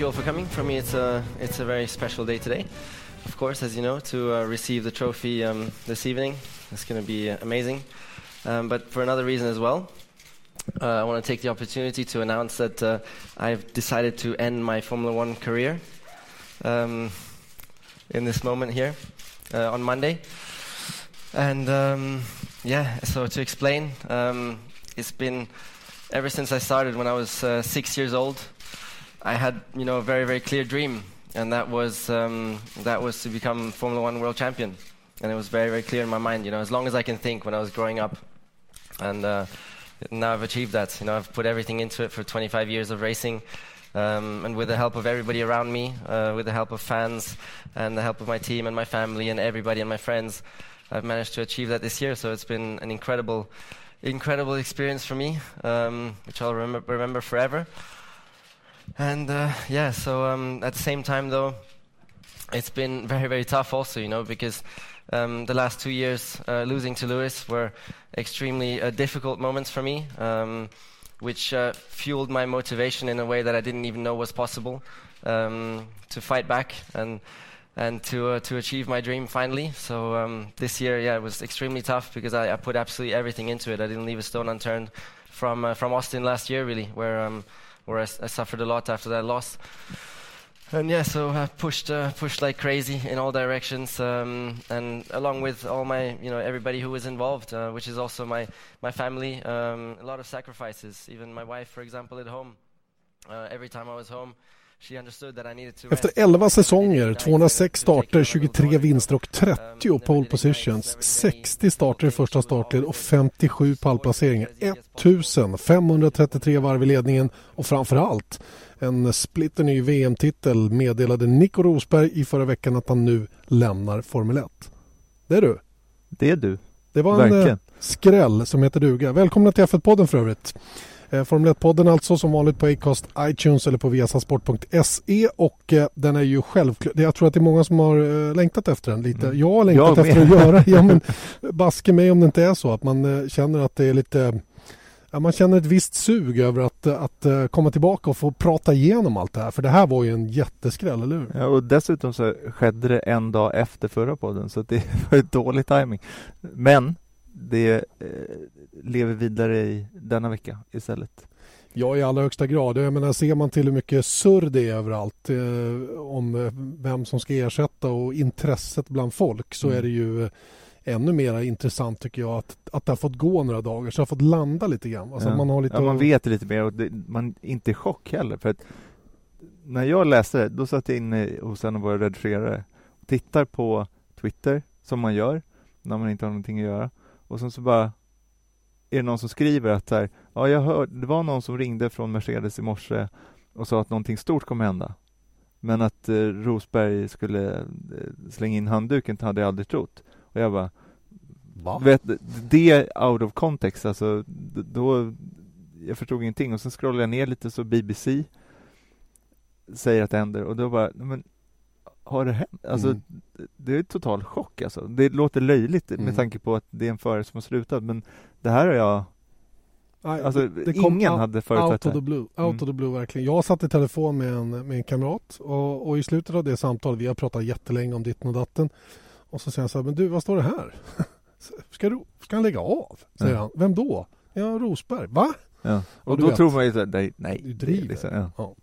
Thank you all for coming. For me, it's a it's a very special day today. Of course, as you know, to uh, receive the trophy um, this evening. It's going to be uh, amazing. Um, but for another reason as well, uh, I want to take the opportunity to announce that uh, I've decided to end my Formula One career um, in this moment here uh, on Monday. And um, yeah, so to explain, um, it's been ever since I started when I was uh, six years old. I had, you know, a very, very clear dream, and that was um, that was to become Formula One world champion. And it was very, very clear in my mind, you know, as long as I can think when I was growing up. And uh, now I've achieved that. You know, I've put everything into it for 25 years of racing, um, and with the help of everybody around me, uh, with the help of fans, and the help of my team and my family and everybody and my friends, I've managed to achieve that this year. So it's been an incredible, incredible experience for me, um, which I'll remember, remember forever. And uh, yeah, so um, at the same time, though, it's been very, very tough also, you know, because um, the last two years uh, losing to Lewis were extremely uh, difficult moments for me, um, which uh, fueled my motivation in a way that I didn't even know was possible um, to fight back and and to uh, to achieve my dream finally. So um, this year, yeah, it was extremely tough because I, I, put absolutely everything into it. I didn't leave a stone unturned from uh, from Austin last year, really, where where I, I, suffered a lot after that loss. And yeah, so I pushed uh, pushed like crazy in all directions, um, and along with all my, you know, everybody who was involved, uh, which is also my my family, um, a lot of sacrifices. Even my wife, for example, at home. Uh, every time I was home, Efter 11 säsonger, 206 starter, 23 vinster och 30 pole positions, 60 starter i första startled och 57 pallplaceringar, 1533 varv i ledningen och framförallt en splitterny VM-titel meddelade Nico Rosberg i förra veckan att han nu lämnar Formel 1. Det är du. Det är du. Det var en Verkligen. skräll som heter duga. Välkomna till F1-podden för övrigt. Eh, Formel 1-podden alltså som vanligt på Acast, iTunes eller på viasasport.se och eh, den är ju självklart, jag tror att det är många som har eh, längtat efter den lite. Mm. Jag har längtat jag efter att göra, ja men baske mig om det inte är så att man känner att det är lite Ja, man känner ett visst sug över att, att komma tillbaka och få prata igenom allt det här. För det här var ju en jätteskräll, eller hur? Ja, och dessutom så skedde det en dag efter förra podden, så det var ju dålig timing. Men det lever vidare i denna vecka istället. Ja, i allra högsta grad. Jag menar, ser man till hur mycket surr det är överallt eh, om eh, vem som ska ersätta och intresset bland folk så mm. är det ju eh, ännu mer intressant tycker jag att, att det har fått gå några dagar så det har fått landa lite grann. Alltså, ja. man, har lite ja, man vet lite mer och det, man är inte i chock heller. För att när jag läste det, då satt jag inne hos en av våra redigerare och tittar på Twitter, som man gör när man inte har någonting att göra. Och sen så bara är det någon som skriver att här, ja, jag hörde, det var någon som ringde från Mercedes i morse och sa att någonting stort kommer hända. Men att eh, Rosberg skulle eh, slänga in handduken hade jag aldrig trott. Och jag bara, Va? Vet, det out of context, alltså då, jag förstod ingenting och sen scrollade jag ner lite så BBC säger att det händer och då bara, men har det hänt? Alltså, mm. det är total chock alltså. Det låter löjligt mm. med tanke på att det är en förare som har slutat, men det här har jag Nej, alltså, det ingen out, hade förutsett out of the blue, out mm. of the blue verkligen. Jag satt i telefon med en, med en kamrat och, och i slutet av det samtalet, vi har pratat jättelänge om ditten och datten och så säger han så här, men du vad står det här? Ska, du, ska han lägga av? Säger ja. han. Vem då? Ja, Rosberg. Va? Ja. Och, och då vet, tror man ju att nej, nej. Du driver. Liksom, ja. ja.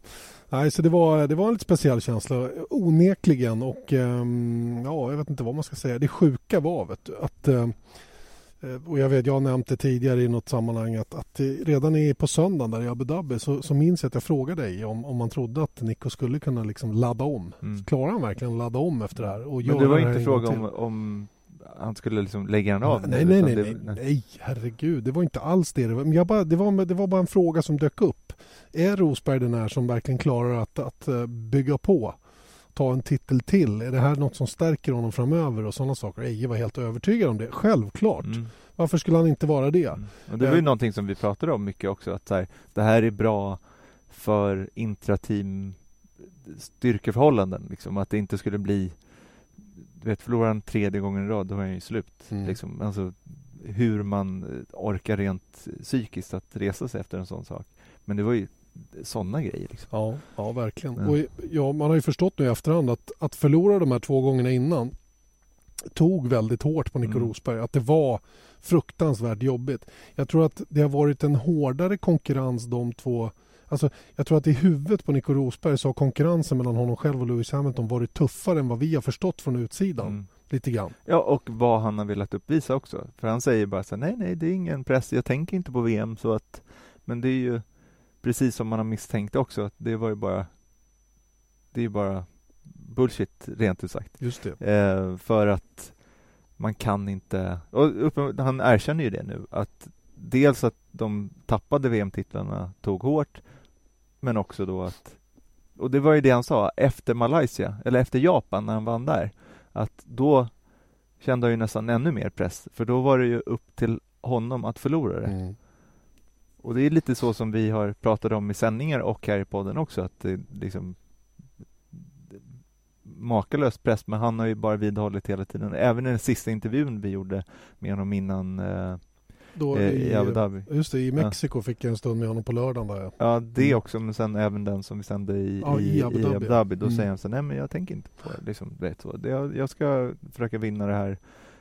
Nej, så det var, det var en lite speciell känsla, onekligen. Och um, ja, jag vet inte vad man ska säga. Det sjuka var vet du, att um, Eh, och jag vet, jag har nämnt det tidigare i något sammanhang att, att redan i, på söndagen där i Abu Dhabi så, så minns jag att jag frågade dig om, om man trodde att Nico skulle kunna liksom ladda om. Mm. Klarar han verkligen ladda om efter det här? Och Men det var inte fråga om, om han skulle liksom lägga den av? Nej, nej, nej, det- nej, nej, herregud. Det var inte alls det. Det var, men jag bara, det, var, det var bara en fråga som dök upp. Är Rosberg den här som verkligen klarar att, att eh, bygga på? Ta en titel till? Är det här något som stärker honom framöver och sådana saker? Eje var helt övertygad om det. Självklart. Mm. Varför skulle han inte vara det? Mm. Och det var ju Eh. någonting som vi pratade om mycket också, att så här, det här är bra för intrateam styrkeförhållanden, liksom, att det inte skulle bli du vet, förlorar han tredje gången i rad, då är han ju slut. Mm. Liksom. Alltså, hur man eh, orkar rent psykiskt att resa sig efter en sån sak. Men det var ju sådana grejer. Liksom. Ja, ja verkligen. Ja. Och, ja, man har ju förstått nu i efterhand att, att förlora de här två gångerna innan tog väldigt hårt på Nico Mm. Rosberg. Att det var fruktansvärt jobbigt. Jag tror att det har varit en hårdare konkurrens de två Alltså, jag tror att i huvudet på Nico Rosberg så har konkurrensen mellan honom själv och Lewis Hamilton varit tuffare än vad vi har förstått från utsidan. Mm. Lite grann. Ja, och vad han har velat uppvisa också. För han säger bara så här, nej, nej, det är ingen press, jag tänker inte på VM, så att, men det är ju precis som man har misstänkt också, att det var ju bara, det är ju bara bullshit, rent ut sagt. Just det. Eh, för att man kan inte, och han erkänner ju det nu, att dels att de tappade VM-titlarna tog hårt, men också då att, och det var ju det han sa efter Malaysia, eller efter Japan när han vann där, att då kände han ju nästan ännu mer press, för då var det ju upp till honom att förlora det. Mm. Och det är lite så som vi har pratat om i sändningar och här i podden också, att det liksom makalös press, men han har ju bara vidhållit hela tiden. Även i den sista intervjun vi gjorde med honom innan eh, Då eh, i Abu Dhabi. Just det, i Mexiko fick jag en stund med honom på lördagen. Där. ja. Ja, det Mm. också, men sen även den som vi sände i, Ja, i, i Abu i Dhabi. Abu Dhabi. Då Mm. säger han så nej men jag tänker inte på det. Liksom, vet, så. Det, jag, jag ska försöka vinna det här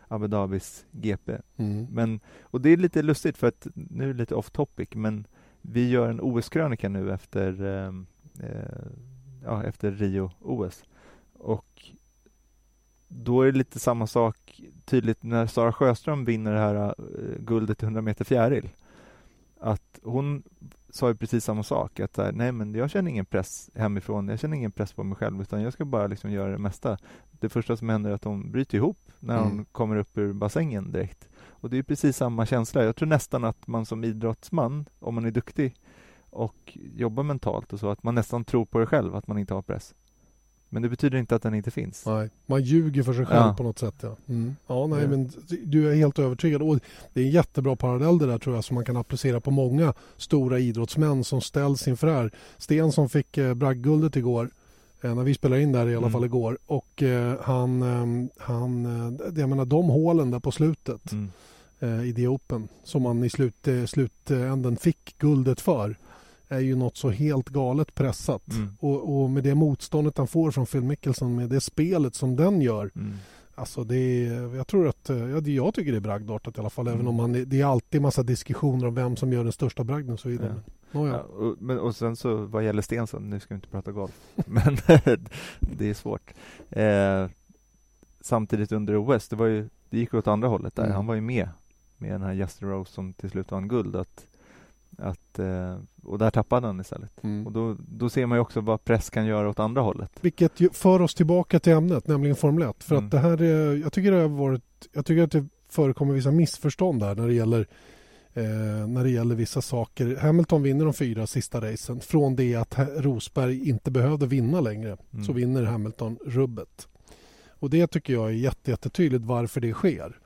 Abu Dhabis GP. Mm. Men, och det är lite lustigt för att nu är det lite off topic, men vi gör en OS-krönika nu efter, ehm, eh, ja, efter Rio-OS. Och då är det lite samma sak tydligt när Sara Sjöström vinner det här eh, guldet i 100 meter fjäril. Att hon sa ju precis samma sak, att här, nej men jag känner ingen press hemifrån, jag känner ingen press på mig själv utan jag ska bara liksom göra det mesta. Det första som händer är att hon bryter ihop när hon Mm. kommer upp ur bassängen direkt. Och det är precis samma känsla. Jag tror nästan att man som idrottsman, om man är duktig och jobbar mentalt och så, att man nästan tror på det själv, att man inte har press. Men det betyder inte att den inte finns. Nej, man ljuger för sig själv Ja. på något sätt. Ja, mm. ja nej, men du är helt övertygad. Och det är en jättebra parallell det där tror jag som man kan applicera på många stora idrottsmän som ställs inför det här. Sten som fick eh, bragdguldet igår eh, när vi spelade in där i alla Mm. fall igår och eh, han, eh, han eh, jag menar de hålen där på slutet Mm. eh, i The Open som man i slut, eh, slutänden fick guldet för är ju något så helt galet pressat. Mm. Och, och med det motståndet han får från Phil Mickelson med det spelet som den gör. Mm. Alltså det är, jag tror att, eh, ja, det- jag tycker det är bragdartat i alla fall. Mm. Även om man, det är alltid massa diskussioner om vem som gör den största bragden och så vidare. Ja. Men, nåja. Ja, och, men, och sen så vad gäller Stensson, nu ska vi inte prata golf, men det är svårt. Eh, samtidigt under OS, det, var ju, det gick åt andra hållet där. Mm. Han var ju med med den här Justin Rose som till slut vann guld. Att, att, eh, och där tappade han istället. Mm. Och då, då ser man ju också vad press kan göra åt andra hållet. Vilket för oss tillbaka till ämnet, nämligen Formel 1. För Mm. att det här, är- jag tycker det har varit, jag tycker att det förekommer vissa missförstånd där när det gäller Eh, när det gäller vissa saker. Hamilton vinner de fyra sista racen. Från det att Rosberg inte behövde vinna längre Mm. så vinner Hamilton rubbet. Och det tycker jag är jätte, jättetydligt varför det sker.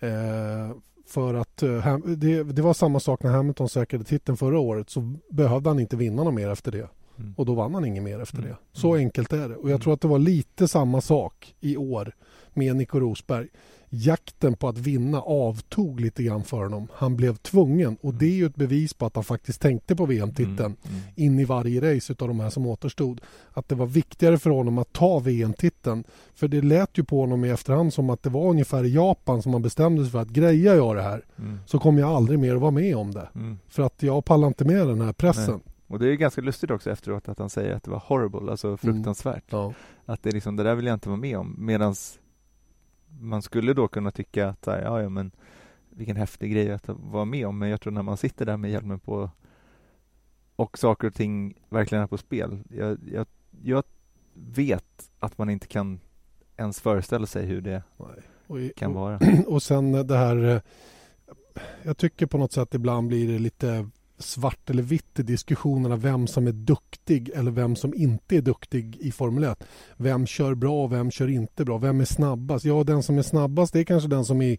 Eh, för att Ham- det, det var samma sak när Hamilton säkrade titeln förra året så behövde han inte vinna något mer efter det. Mm. Och då vann han inget mer efter Mm. det. Så Mm. enkelt är det. Och jag Mm. tror att det var lite samma sak i år med Nico Rosberg. Jakten på att vinna avtog lite grann för honom. Han blev tvungen och det är ju ett bevis på att han faktiskt tänkte på VM-titeln Mm. Mm. in i varje race utav de här som återstod. Att det var viktigare för honom att ta VM-titeln. För det lät ju på honom i efterhand som att det var ungefär i Japan som han bestämde sig för att grejar jag det här Mm. så kommer jag aldrig mer att vara med om det. Mm. För att jag pallar inte med den här pressen. Och det är ganska lustigt också efteråt att han säger att det var horrible, alltså fruktansvärt. Ja. Att det är liksom, det där vill jag inte vara med om. Medan man skulle då kunna tycka att, här, ja, ja men vilken häftig grej att vara med om, men jag tror när man sitter där med hjälmen på och saker och ting verkligen är på spel. Jag, jag, jag vet att man inte kan ens föreställa sig hur det i, kan vara. Och sen det här... eh, Jag tycker på något sätt ibland blir det lite svart eller vitt i diskussionerna vem som är duktig eller vem som inte är duktig i Formel 1. Vem kör bra och vem kör inte bra? Vem är snabbast? Ja, den som är snabbast det är kanske den som i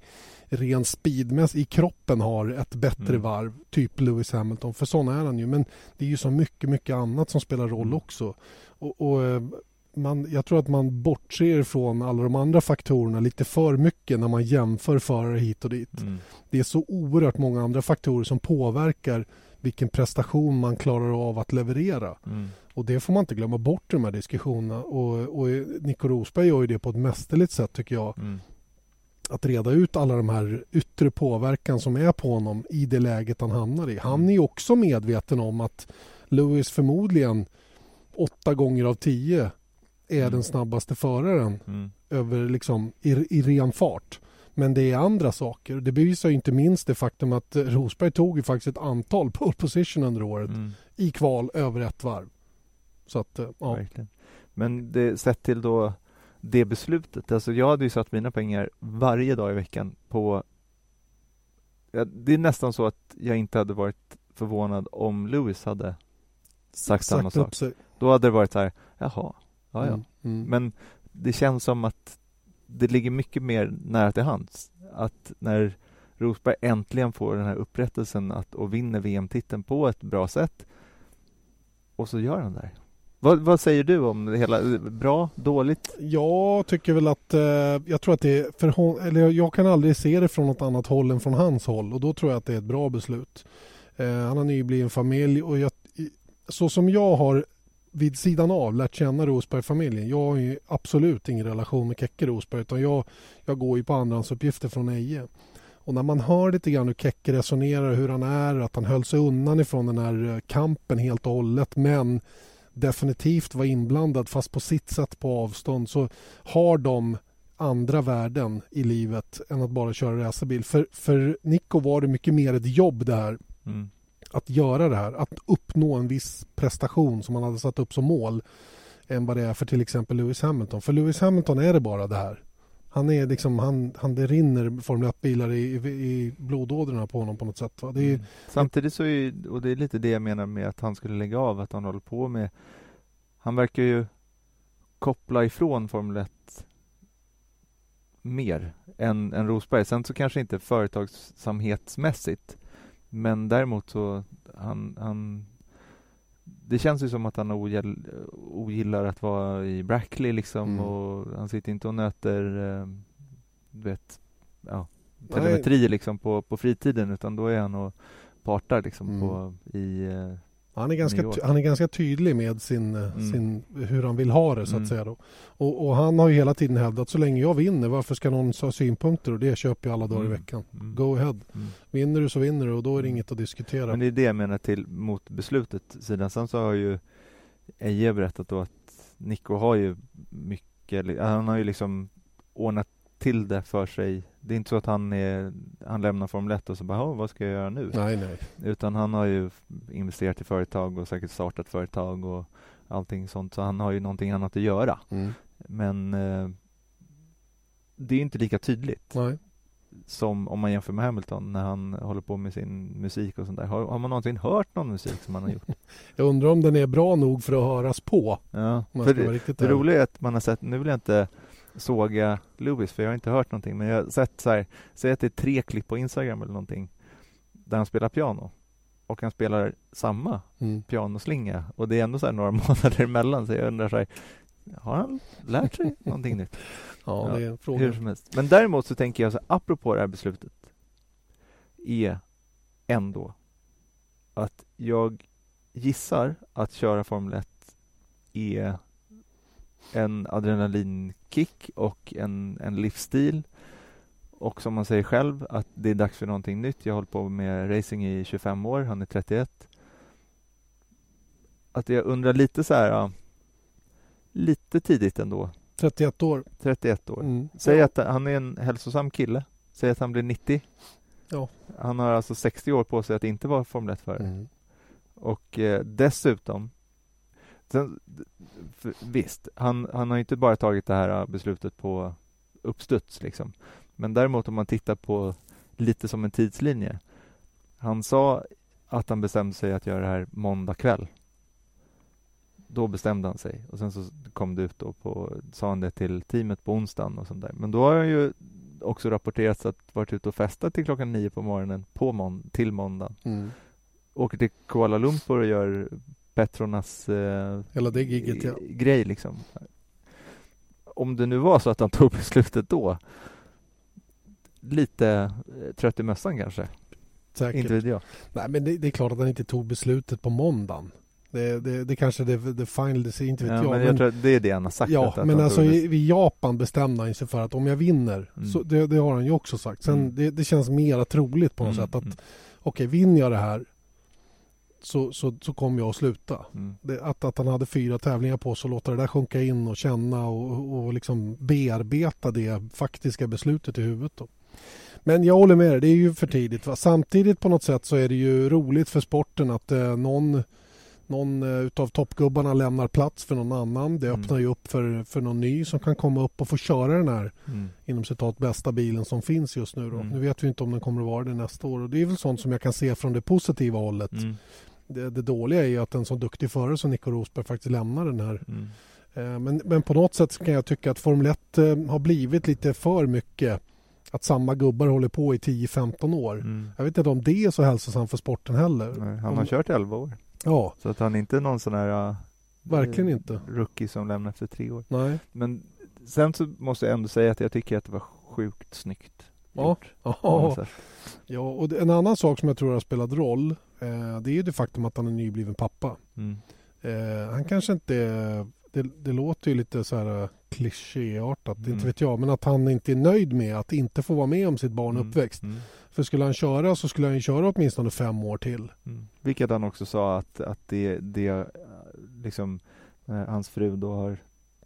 ren speedmäss i kroppen har ett bättre Mm. varv, typ Lewis Hamilton. För sån är han ju. Men det är ju så mycket, mycket annat som spelar roll Mm. också. Och, och eh, man, jag tror att man bortser från alla de andra faktorerna lite för mycket när man jämför förare hit och dit. Mm. Det är så oerhört många andra faktorer som påverkar vilken prestation man klarar av att leverera. Mm. Och det får man inte glömma bort i de här diskussionerna. Och, och Nico Rosberg gör ju det på ett mästerligt sätt tycker jag. Mm. Att reda ut alla de här yttre påverkan som är på honom i det läget han hamnar i. Han är ju också medveten om att Lewis förmodligen åtta gånger av tio är Mm. den snabbaste föraren Mm. över liksom i, i ren fart. Men det är andra saker. Det bevisar inte minst det faktum att eh, Rosberg tog ju faktiskt ett antal pole position under året Mm. i kval över ett varv. Så att, eh, ja. Verkligen. Men det, sett till då det beslutet, alltså jag hade ju satt mina pengar varje dag i veckan på Det är nästan så att jag inte hade varit förvånad om Lewis hade sagt samma sak. Då hade det varit så här, jaha, ja ja. Mm, mm. Men det känns som att det ligger mycket mer nära till hands. Att när Rosberg äntligen får den här upprättelsen att, och vinner VM-titeln på ett bra sätt och så gör han det. Vad, vad säger du om det hela? Bra? Dåligt? Jag tycker väl att, eh, jag tror att det är för hon, eller jag kan aldrig se det från något annat håll än från hans håll och då tror jag att det är ett bra beslut. Eh, han har nybliven familj och jag, så som jag har vid sidan av lärt känna Rosberg-familjen. Jag har ju absolut ingen relation med Keke Rosberg utan jag, jag går ju på andrahandsuppgifter från Eje. Och när man hör lite grann hur Keke resonerar, hur han är, att han höll sig undan ifrån den här eh, kampen helt och hållet men definitivt var inblandad fast på sitt sätt på avstånd så har de andra värden i livet än att bara köra racerbil. För, för Nico var det mycket mer ett jobb det här Mm att göra det här, att uppnå en viss prestation som man hade satt upp som mål än vad det är för till exempel Lewis Hamilton. För Lewis Hamilton är det bara det här. Han är liksom, han, han det rinner Formel 1-bilar i, i, i blodådrorna på honom på något sätt. Va? Det är, Mm. Samtidigt så är ju, och det är lite det jag menar med att han skulle lägga av, att han håller på med Han verkar ju koppla ifrån Formel 1 mer än, än Rosberg. Sen så kanske inte företagsamhetsmässigt men däremot så han, han det känns ju som att han ogill, ogillar att vara i Brackley liksom Mm. och han sitter inte och nöter eh, du vet, ja, telemetri liksom på, på fritiden utan då är han och partar liksom Mm. på, i eh, Han är, ganska, han är ganska tydlig med sin, eh, Mm. sin, hur han vill ha det så att Mm. säga. Då. Och, och han har ju hela tiden hävdat så länge jag vinner, varför ska någon ha synpunkter? Och det köper jag alla dagar i Mm. veckan. Mm. Go ahead. Mm. Vinner du så vinner du och då är det inget att diskutera. Men det är det jag menar till mot beslutet sidan. Sen så har ju Eje berättat då att Nico har ju mycket, han har ju liksom ordnat till det för sig. Det är inte så att han är, han lämnar Formel 1 och så bara, "Ja, vad ska jag göra nu? Nej, nej. Utan han har ju investerat i företag och säkert startat företag och allting sånt. Så han har ju någonting annat att göra. Mm. Men eh, det är inte lika tydligt nej. som om man jämför med Hamilton när han håller på med sin musik och sånt där. Har, har man någonsin hört någon musik som han har gjort? Jag undrar om den är bra nog för att höras på. Ja, för det, det roliga är att man har sett, nu vill jag inte såga Lewis för jag har inte hört någonting men jag har sett så här, säg att det är tre klipp på Instagram eller någonting där han spelar piano och han spelar samma Mm. pianoslinga och det är ändå så några månader emellan så jag undrar så här, har han lärt sig någonting nytt? Ja, Ja, det är en fråga. Hur som helst. Men däremot så tänker jag så här, apropå det här beslutet är ändå att jag gissar att köra Formel 1 är en adrenalinkick och en, en livsstil och som man säger själv att det är dags för någonting nytt. Jag har hållit på med racing i 25 år, han är 31. Att jag undrar lite så här, lite tidigt ändå, 31 år. 31 år. Mm. Säg att han är en hälsosam kille. Säg att han blir 90. Ja. Han har alltså 60 år på sig att inte vara Formel 1-förare. Mm. Och eh, dessutom, sen, för, visst, han, han har inte bara tagit det här eh, beslutet på uppstuds liksom. Men däremot om man tittar på lite som en tidslinje. Han sa att han bestämde sig att göra det här måndag kväll. Då bestämde han sig och sen så kom det ut då på, sa han det till teamet på onsdagen och sånt där. Men då har han ju också rapporterats att varit ute och festat till klockan nio på morgonen på mån till måndagen. Mm. Åker till Kuala Lumpur och gör Petronas eh, Hela det gigget, ja. grej liksom. Om det nu var så att han tog beslutet då, lite eh, trött i mössan kanske. Säkert. Inte vet jag. Nej, men det, det är klart att han inte tog beslutet på måndagen. Det, det, det kanske det, det final decision, inte vet Ja, jag. men jag tror att det är det han har sagt. ja, att, men alltså i, i Japan bestämde han sig för att om jag vinner, Mm. så det, har han ju också sagt. Sen Mm. det, känns mera troligt på något Mm, sätt att mm. okej, vinner jag det här så, så, så kommer jag att sluta. Mm. Det, att, att han hade fyra tävlingar på sig och låta det där sjunka in och känna och, och liksom bearbeta det faktiska beslutet i huvudet. Då. Men jag håller med dig, det är ju för tidigt. Va? Samtidigt på något sätt så är det ju roligt för sporten att eh, någon, någon eh, utav toppgubbarna lämnar plats för någon annan. Det Mm. öppnar ju upp för, för någon ny som kan komma upp och få köra den här Mm. inom citat bästa bilen som finns just nu. Då. Mm. Nu vet vi inte om den kommer att vara det nästa år och det är väl sånt som jag kan se från det positiva hållet. Det, det dåliga är ju att en så duktig förare som Nico Rosberg faktiskt lämnar den här. Mm. Eh, Men, men på något sätt kan jag tycka att Formel 1 eh, har blivit lite för mycket att samma gubbar håller på i 10-15 år. Mm. Jag vet inte om det är så hälsosamt för sporten heller. Nej, han Om- har kört 11 år. Ja, Så att han är inte någon sån här uh, verkligen eh, inte. rookie som lämnar efter tre år. Nej. Men sen så måste jag ändå säga att jag tycker att det var sjukt snyggt Ja. Ja, ja, och en annan sak som jag tror har spelat roll eh, det är ju det faktum att han är nybliven pappa. Mm. Eh, han kanske inte det, det låter ju lite så här eh, klichéartat, Mm. inte vet jag, men att han inte är nöjd med att inte få vara med om sitt barn Mm. uppväxt. Mm. För skulle han köra så skulle han köra åtminstone fem år till. Mm. Vilket han också sa att, att det, det eh, liksom eh, hans fru då har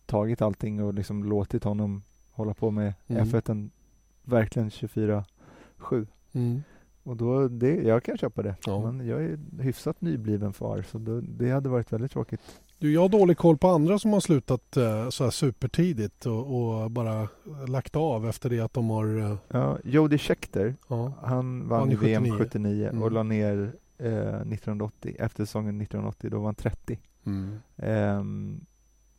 tagit allting och liksom låtit honom hålla på med Mm. F1 en, verkligen 24-7. Och då, det, jag kan köpa det. Ja. Men jag är hyfsat nybliven far så då, det hade varit väldigt tråkigt. Du, jag har dålig koll på andra som har slutat eh, så här supertidigt och, och bara lagt av efter det att de har... Eh, Ja, Jody Scheckter, ja. han Vann VM 79. 79 Mm. och la ner eh, 1980. Efter säsongen 1980, då var han 30. Mm. Ehm,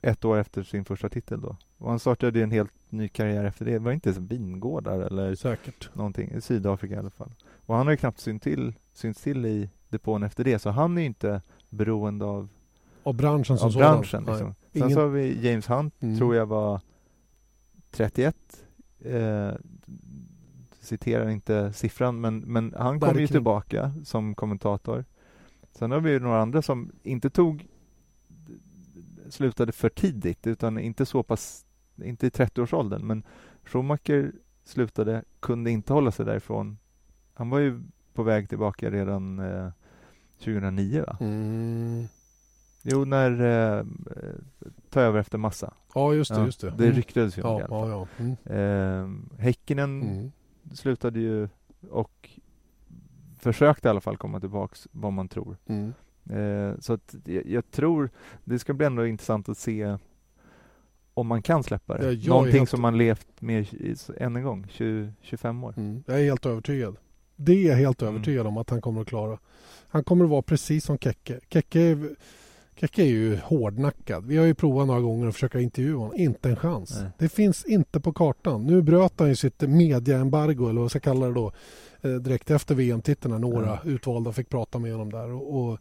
ett år efter sin första titel då. Och han startade en helt ny karriär efter det. Det var inte vingårdar eller Säkert. någonting. I Sydafrika i alla fall. Och han har ju knappt synts till, synts till i depån efter det. Så han är ju inte beroende av, Av branschen som av branschen. Liksom. Sen Ingen- så har vi James Hunt, Mm. tror jag var 31. Eh, citerar inte siffran, men, men han kom ju tillbaka som kommentator. Sen har vi ju några andra som inte tog slutade för tidigt, utan inte så pass, inte i 30-årsåldern, men Schumacher slutade, kunde inte hålla sig därifrån. Han var ju på väg tillbaka redan eh, 2009 va? Mm. Jo, när eh, ta över efter massa. Ja, just det. Ja, just det. det Mm. ryktades ju om Ja, det i alla ja, fall. ja. Mm. Eh, Häckinen Mm. slutade ju och försökte i alla fall komma tillbaks, vad man tror. Mm. Eh, så att jag, jag tror det ska bli ändå intressant att se om man kan släppa det. Ja, Någonting helt- som man levt med i- än en gång, 20, 25 år. Mm. Jag är helt övertygad. Det är jag helt Mm. övertygad om att han kommer att klara. Han kommer att vara precis som Kekke. Kekke är, Kekke är ju hårdnackad. Vi har ju provat några gånger att försöka intervjua honom. Inte en chans. Nej. Det finns inte på kartan. Nu bröt han ju sitt mediaembargo, eller vad ska jag kalla det då, eh, direkt efter VM-titeln när några Ja. utvalda fick prata med honom där. Och, och,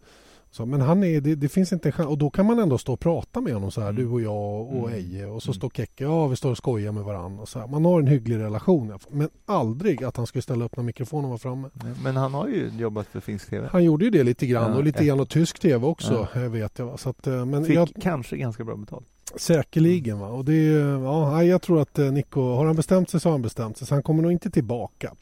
så, men han är, det, det finns inte en chans. Och då kan man ändå stå och prata med honom så här, Mm. du och jag och Mm. Eje. Och så Mm. står Kekke, ja vi står och skojar med varandra. Och så här. Man har en hygglig relation. Men aldrig att han skulle ställa upp när mikrofonen var framme. Men han har ju jobbat för finsk TV. Han gjorde ju det lite grann Ja, och lite ett- grann och tysk tv också eh, vet jag. Så att, eh, men Fick jag, kanske ganska bra betalt. Säkerligen. Va? Och det är, ja, jag tror att eh, Nico, har han bestämt sig så har han bestämt sig. Så han kommer nog inte tillbaka.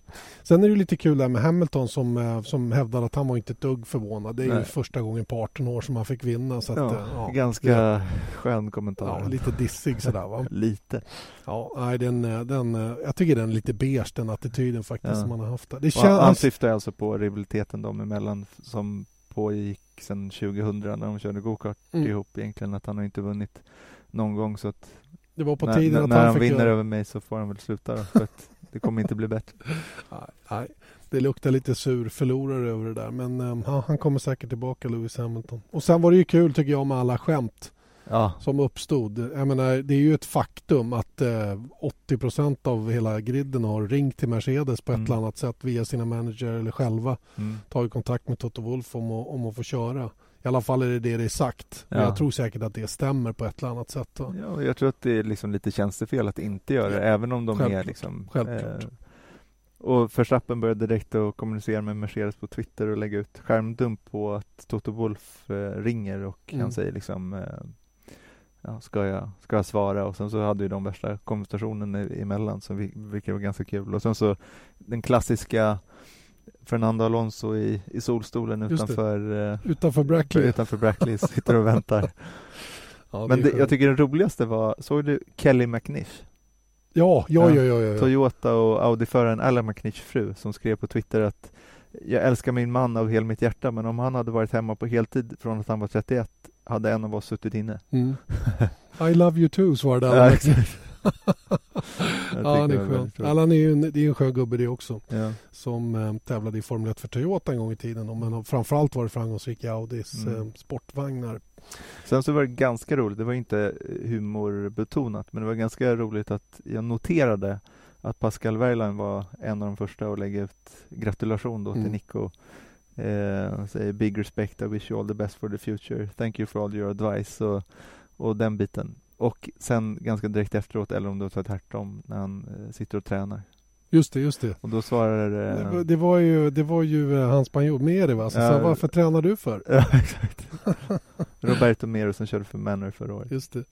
Sen är det lite kul där med Hamilton som, eh, som hävdade att han var inte ett dugg förvånad. Det är ju första gången på 18 år som han fick vinna. Så att, ja, eh, ja, ganska det, skön kommentar. Ja, lite dissig sådär va? lite. Ja, nej, den, den, jag tycker den är lite beige den attityden faktiskt ja. som han har haft. Det känns... Han syftar alltså på rivaliteten dem emellan som pågick sedan 2000 när de körde gokart mm. ihop egentligen. Att han har inte vunnit någon gång så att det var på när, tiden att när han, han vinner göra... över mig så får han väl sluta då, för att det kommer inte bli bättre. Nej, nej, det luktar lite sur förlorare över det där men um, han kommer säkert tillbaka Lewis Hamilton. Och sen var det ju kul tycker jag med alla skämt ja. som uppstod. Jag menar, det är ju ett faktum att eh, 80% av hela griden har ringt till Mercedes på ett mm. eller annat sätt via sina manager eller själva mm. tagit kontakt med Toto Wolff om, om att få köra. I alla fall är det det det är sagt. Ja. Jag tror säkert att det stämmer på ett eller annat sätt. Ja, jag tror att det är liksom lite tjänstefel att inte göra det, även om de Självklart. är liksom... Självklart. Eh, och Verstappen började direkt att kommunicera med Mercedes på Twitter och lägga ut skärmdump på att Toto Wolf eh, ringer och mm. han säger liksom eh, ja, ska, jag, ska jag svara? Och sen så hade ju de värsta konversationen emellan, så vi, vilket var ganska kul. Och sen så den klassiska Fernando Alonso i, i solstolen utanför, uh, utanför Brackley, utanför Brackley sitter och väntar. ja, Men det, jag tycker den roligaste var, såg du Kelly McNish? Ja, ja, ja, ja, ja, Toyota och Audi-föraren Alan McNish fru som skrev på Twitter att jag älskar min man av hela mitt hjärta men om han hade varit hemma på heltid från att han var 31 hade en av oss suttit inne. Mm. I love you too svarade Alan. ja, han är skön. Allan är ju en, det är en skön gubbe det också. Ja. Som eh, tävlade i Formel 1 för Toyota en gång i tiden. Men har framförallt varit framgångsrik i Audis mm. eh, sportvagnar. Sen så var det ganska roligt, det var inte humorbetonat, men det var ganska roligt att jag noterade att Pascal Wehrlein var en av de första att lägga ut gratulation då mm. till Nico. Eh, säger big respect, I wish you all the best for the future, thank you for all your advice och, och den biten. Och sen ganska direkt efteråt, eller om det var tvärtom, när han eh, sitter och tränar. Just det, just det. Och då svarar... Eh, det, det, var ju, det var ju eh, hans spanjor Meri va? Så, ja, så varför tränar du för? Ja, exakt. Roberto Meri som körde för Manor förra året. Just det.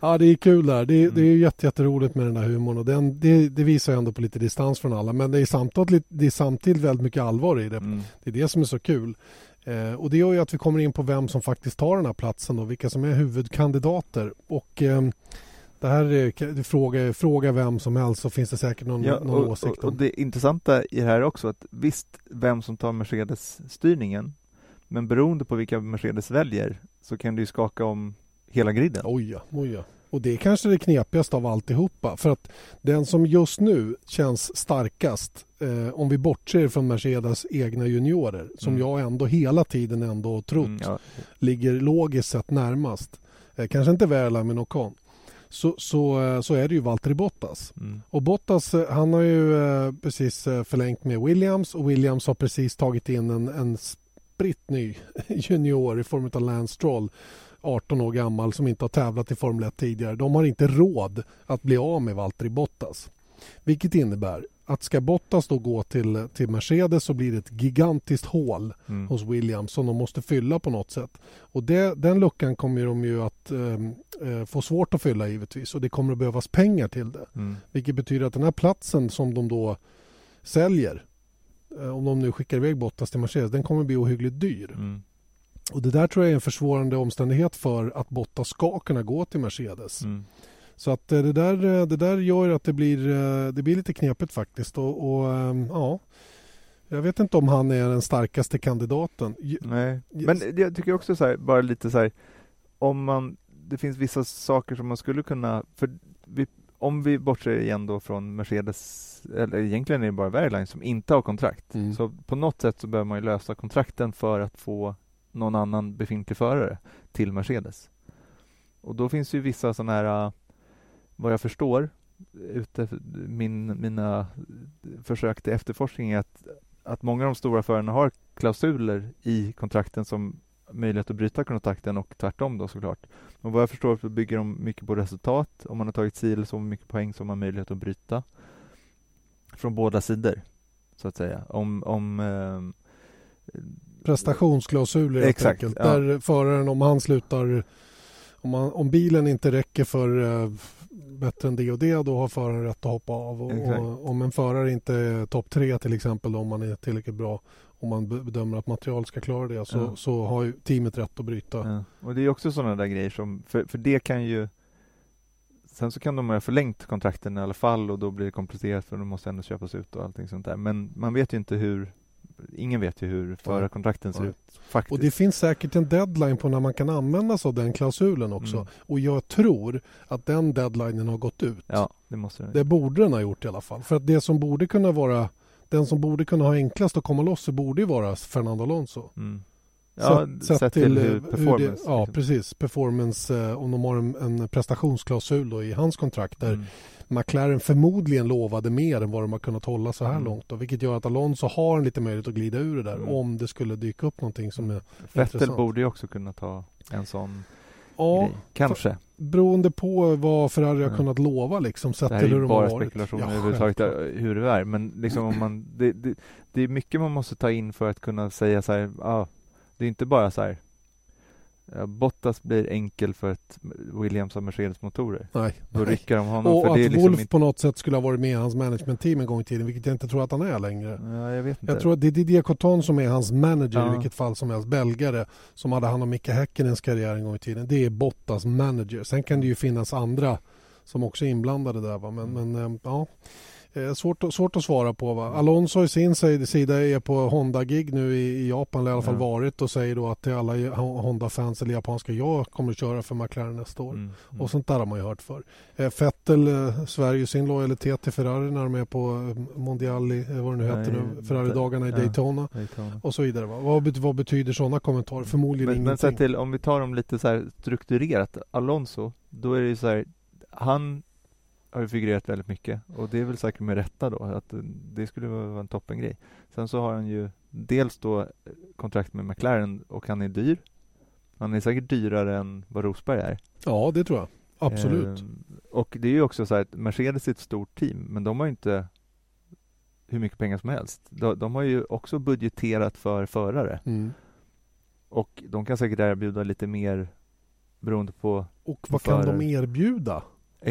Ja, det är kul där. Det, mm. det är jätte, jätteroligt med den där humorn och den, det, det visar ändå på lite distans från alla. Men det är samtidigt, det är samtidigt väldigt mycket allvar i det. Mm. Det är det som är så kul. Eh, och det gör ju att vi kommer in på vem som faktiskt tar den här platsen och vilka som är huvudkandidater. Och eh, det här är, fråga, fråga vem som helst så finns det säkert någon, ja, någon och, åsikt om. Och det intressanta i det här är också att visst vem som tar Mercedes-styrningen men beroende på vilka Mercedes väljer så kan det ju skaka om hela griden. Oj ja, oj ja. Och det är kanske det knepigaste av alltihopa. För att den som just nu känns starkast, eh, om vi bortser från Mercedes egna juniorer, som mm. jag ändå hela tiden ändå trott mm, ja. ligger logiskt sett närmast. Eh, kanske inte Wehrlein men Ocon. Så, så, eh, så är det ju Valtteri Bottas. Mm. Och Bottas eh, han har ju eh, precis förlängt med Williams och Williams har precis tagit in en, en spritt ny junior i form av Lance Stroll 18 år gammal som inte har tävlat i Formel 1 tidigare. De har inte råd att bli av med Valtteri Bottas. Vilket innebär att ska Bottas då gå till, till Mercedes så blir det ett gigantiskt hål mm. hos Williams som de måste fylla på något sätt. Och det, den luckan kommer de ju att eh, få svårt att fylla givetvis och det kommer att behövas pengar till det. Mm. Vilket betyder att den här platsen som de då säljer eh, om de nu skickar iväg Bottas till Mercedes, den kommer att bli ohyggligt dyr. Mm. Och Det där tror jag är en försvårande omständighet för att Bottas ska kunna gå till Mercedes. Mm. Så att eh, det där, eh, det där gör att det blir, eh, det blir lite knepigt faktiskt. Och, och ehm, ja, jag vet inte om han är den starkaste kandidaten. Nej, men jag tycker också så här, bara lite så här, om man, det finns vissa saker som man skulle kunna, för vi, om vi bortser igen då från Mercedes, eller egentligen är det bara Wehrlein som inte har kontrakt. Mm. Så på något sätt så behöver man ju lösa kontrakten för att få någon annan befintlig förare till Mercedes. Och då finns ju vissa sådana här, vad jag förstår, ute, min, mina försök till efterforskning är att, att många av de stora förarna har klausuler i kontrakten som möjlighet att bryta kontrakten och tvärtom då såklart. Men vad jag förstår så bygger de mycket på resultat. Om man har tagit si eller så mycket poäng så har man möjlighet att bryta från båda sidor, så att säga. Om, om eh, prestationsklausuler helt Exakt, enkelt. Ja. Där föraren, om han slutar om, man, om bilen inte räcker för uh, bättre än det och det då har föraren rätt att hoppa av. Och, och om en förare inte är topp tre till exempel då, om man är tillräckligt bra om man bedömer att material ska klara det så, ja. så har ju teamet rätt att bryta. Ja. Och det är också sådana där grejer som, för, för det kan ju Sen så kan de ha förlängt kontrakten i alla fall och då blir det komplicerat för de måste ändå köpas ut och allting sånt där. Men man vet ju inte hur Ingen vet ju hur förarkontrakten ser ut faktiskt. Och det finns säkert en deadline på när man kan använda sig av den klausulen också. Mm. Och jag tror att den deadlinen har gått ut. Ja, det måste den. Det borde den ha gjort i alla fall. För att det som borde kunna vara den som borde kunna ha enklast att komma loss så borde ju vara Fernando Alonso. Mm. Ja, sett, sett, sett till, till hur performance. Hur det, ja, liksom. precis. Performance, eh, om de har en, en prestationsklausul då i hans kontrakt där mm. McLaren förmodligen lovade mer än vad de har kunnat hålla så här mm. långt. Då, vilket gör att Alonso har en lite möjlighet att glida ur det där mm. om det skulle dyka upp någonting som är Vettel intressant. borde ju också kunna ta en sån ja, grej. Kanske. För, beroende på vad Ferrari har kunnat lova liksom. Sett det här är ju bara spekulationer ja, överhuvudtaget hur det är. Men liksom om man, det, det, det, är mycket man måste ta in för att kunna säga så här, ah, det är inte bara så här Bottas blir enkel för att Williams har Mercedes-motorer. Nej. Då rycker de honom. Och för att det är liksom Wolf inte... på något sätt skulle ha varit med i hans management-team en gång i tiden, vilket jag inte tror att han är längre. Ja, jag vet inte. Jag tror att det är Didier Coton som är hans manager ja. i vilket fall som helst. Belgare som hade hand om Micke Häkkinens karriär en gång i tiden. Det är Bottas manager. Sen kan det ju finnas andra som också är inblandade där. Va? Men, mm. men ja. Eh, svårt, svårt att svara på. Va? Alonso i sin sida är på Honda-gig nu i, i Japan, eller i alla fall ja. varit och säger då att till alla Honda-fans eller japanska, jag kommer att köra för McLaren nästa år. Mm, mm. Och sånt där har man ju hört för. Eh, Vettel eh, ju sin lojalitet till Ferrari när de är på eh, Mondiali, eh, vad det nu heter nu, Ferrari-dagarna i ja, Daytona, Daytona, och så vidare. Va? Vad, vad betyder sådana kommentarer? Förmodligen men, ingenting. Men till, om vi tar dem lite så strukturerat, Alonso, då är det ju så här, han har ju figurerat väldigt mycket och det är väl säkert med rätta då att det skulle vara en toppengrej. Sen så har han ju dels då kontrakt med McLaren och han är dyr. Han är säkert dyrare än vad Rosberg är. Ja, det tror jag. Absolut. Eh, och det är ju också så att Mercedes är ett stort team, men de har ju inte hur mycket pengar som helst. De, de har ju också budgeterat för förare. Mm. Och de kan säkert erbjuda lite mer beroende på Och vad kan de erbjuda?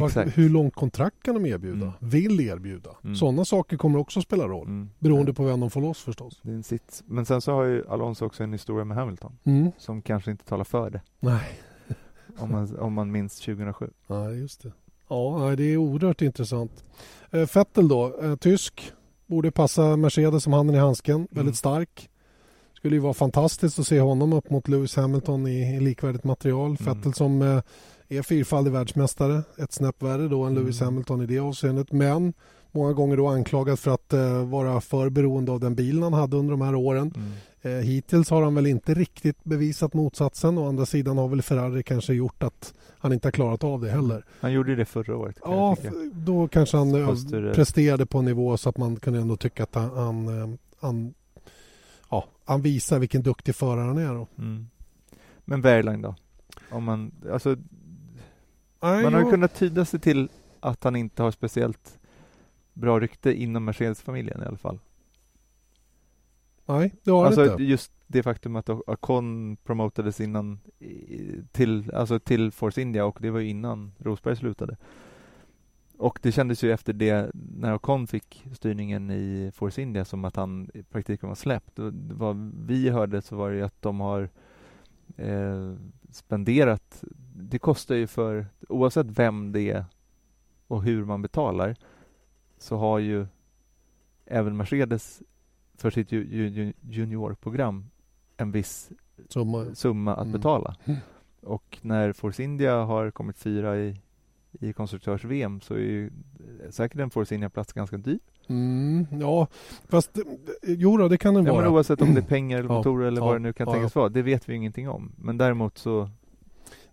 Exakt. Hur långt kontrakt kan de erbjuda? Mm. Vill erbjuda? Mm. Sådana saker kommer också spela roll. Mm. Beroende på vem de får loss förstås. Det är en sits. Men sen så har ju Alonso också en historia med Hamilton. Mm. Som kanske inte talar för det. Nej. om, man, om man minns 2007. Nej, just det. Ja, det är oerhört intressant. Eh, Vettel då, eh, tysk. Borde passa Mercedes som handen i handsken. Mm. Väldigt stark. Skulle ju vara fantastiskt att se honom upp mot Lewis Hamilton i, i likvärdigt material. Mm. Vettel som eh, är fyrfaldig världsmästare, ett snäpp värre då än mm. Lewis Hamilton i det avseendet. Men många gånger då anklagad för att uh, vara för beroende av den bilen han hade under de här åren. Mm. Uh, hittills har han väl inte riktigt bevisat motsatsen. Å andra sidan har väl Ferrari kanske gjort att han inte har klarat av det heller. Han gjorde det förra året. Ja, då kanske han uh, presterade på en nivå så att man kunde ändå tycka att han, han, han, ja, han visar vilken duktig förare han är. Då. Mm. Men Wehrlein då? Om man, alltså, Nej, Man har ju kunnat tyda sig till att han inte har speciellt bra rykte inom Mercedes-familjen i alla fall. Nej, det har alltså, inte. Just det faktum att Ocon promotades innan till, alltså till Force India och det var ju innan Rosberg slutade. Och det kändes ju efter det, när Ocon fick styrningen i Force India som att han i praktiken var släppt. Och vad vi hörde så var det ju att de har eh, spenderat, det kostar ju för, oavsett vem det är och hur man betalar, så har ju även Mercedes för sitt juniorprogram en viss summa, summa att mm. betala. Mm. Och när Force India har kommit fyra i, i konstruktörs-VM så är ju säkert en Force India-plats ganska dyr. Mm, ja, fast jo då, det kan det ja, vara. Men oavsett om det är pengar eller motorer ja, eller vad ja, det nu kan ja, tänkas vara. Det vet vi ingenting om. Men däremot så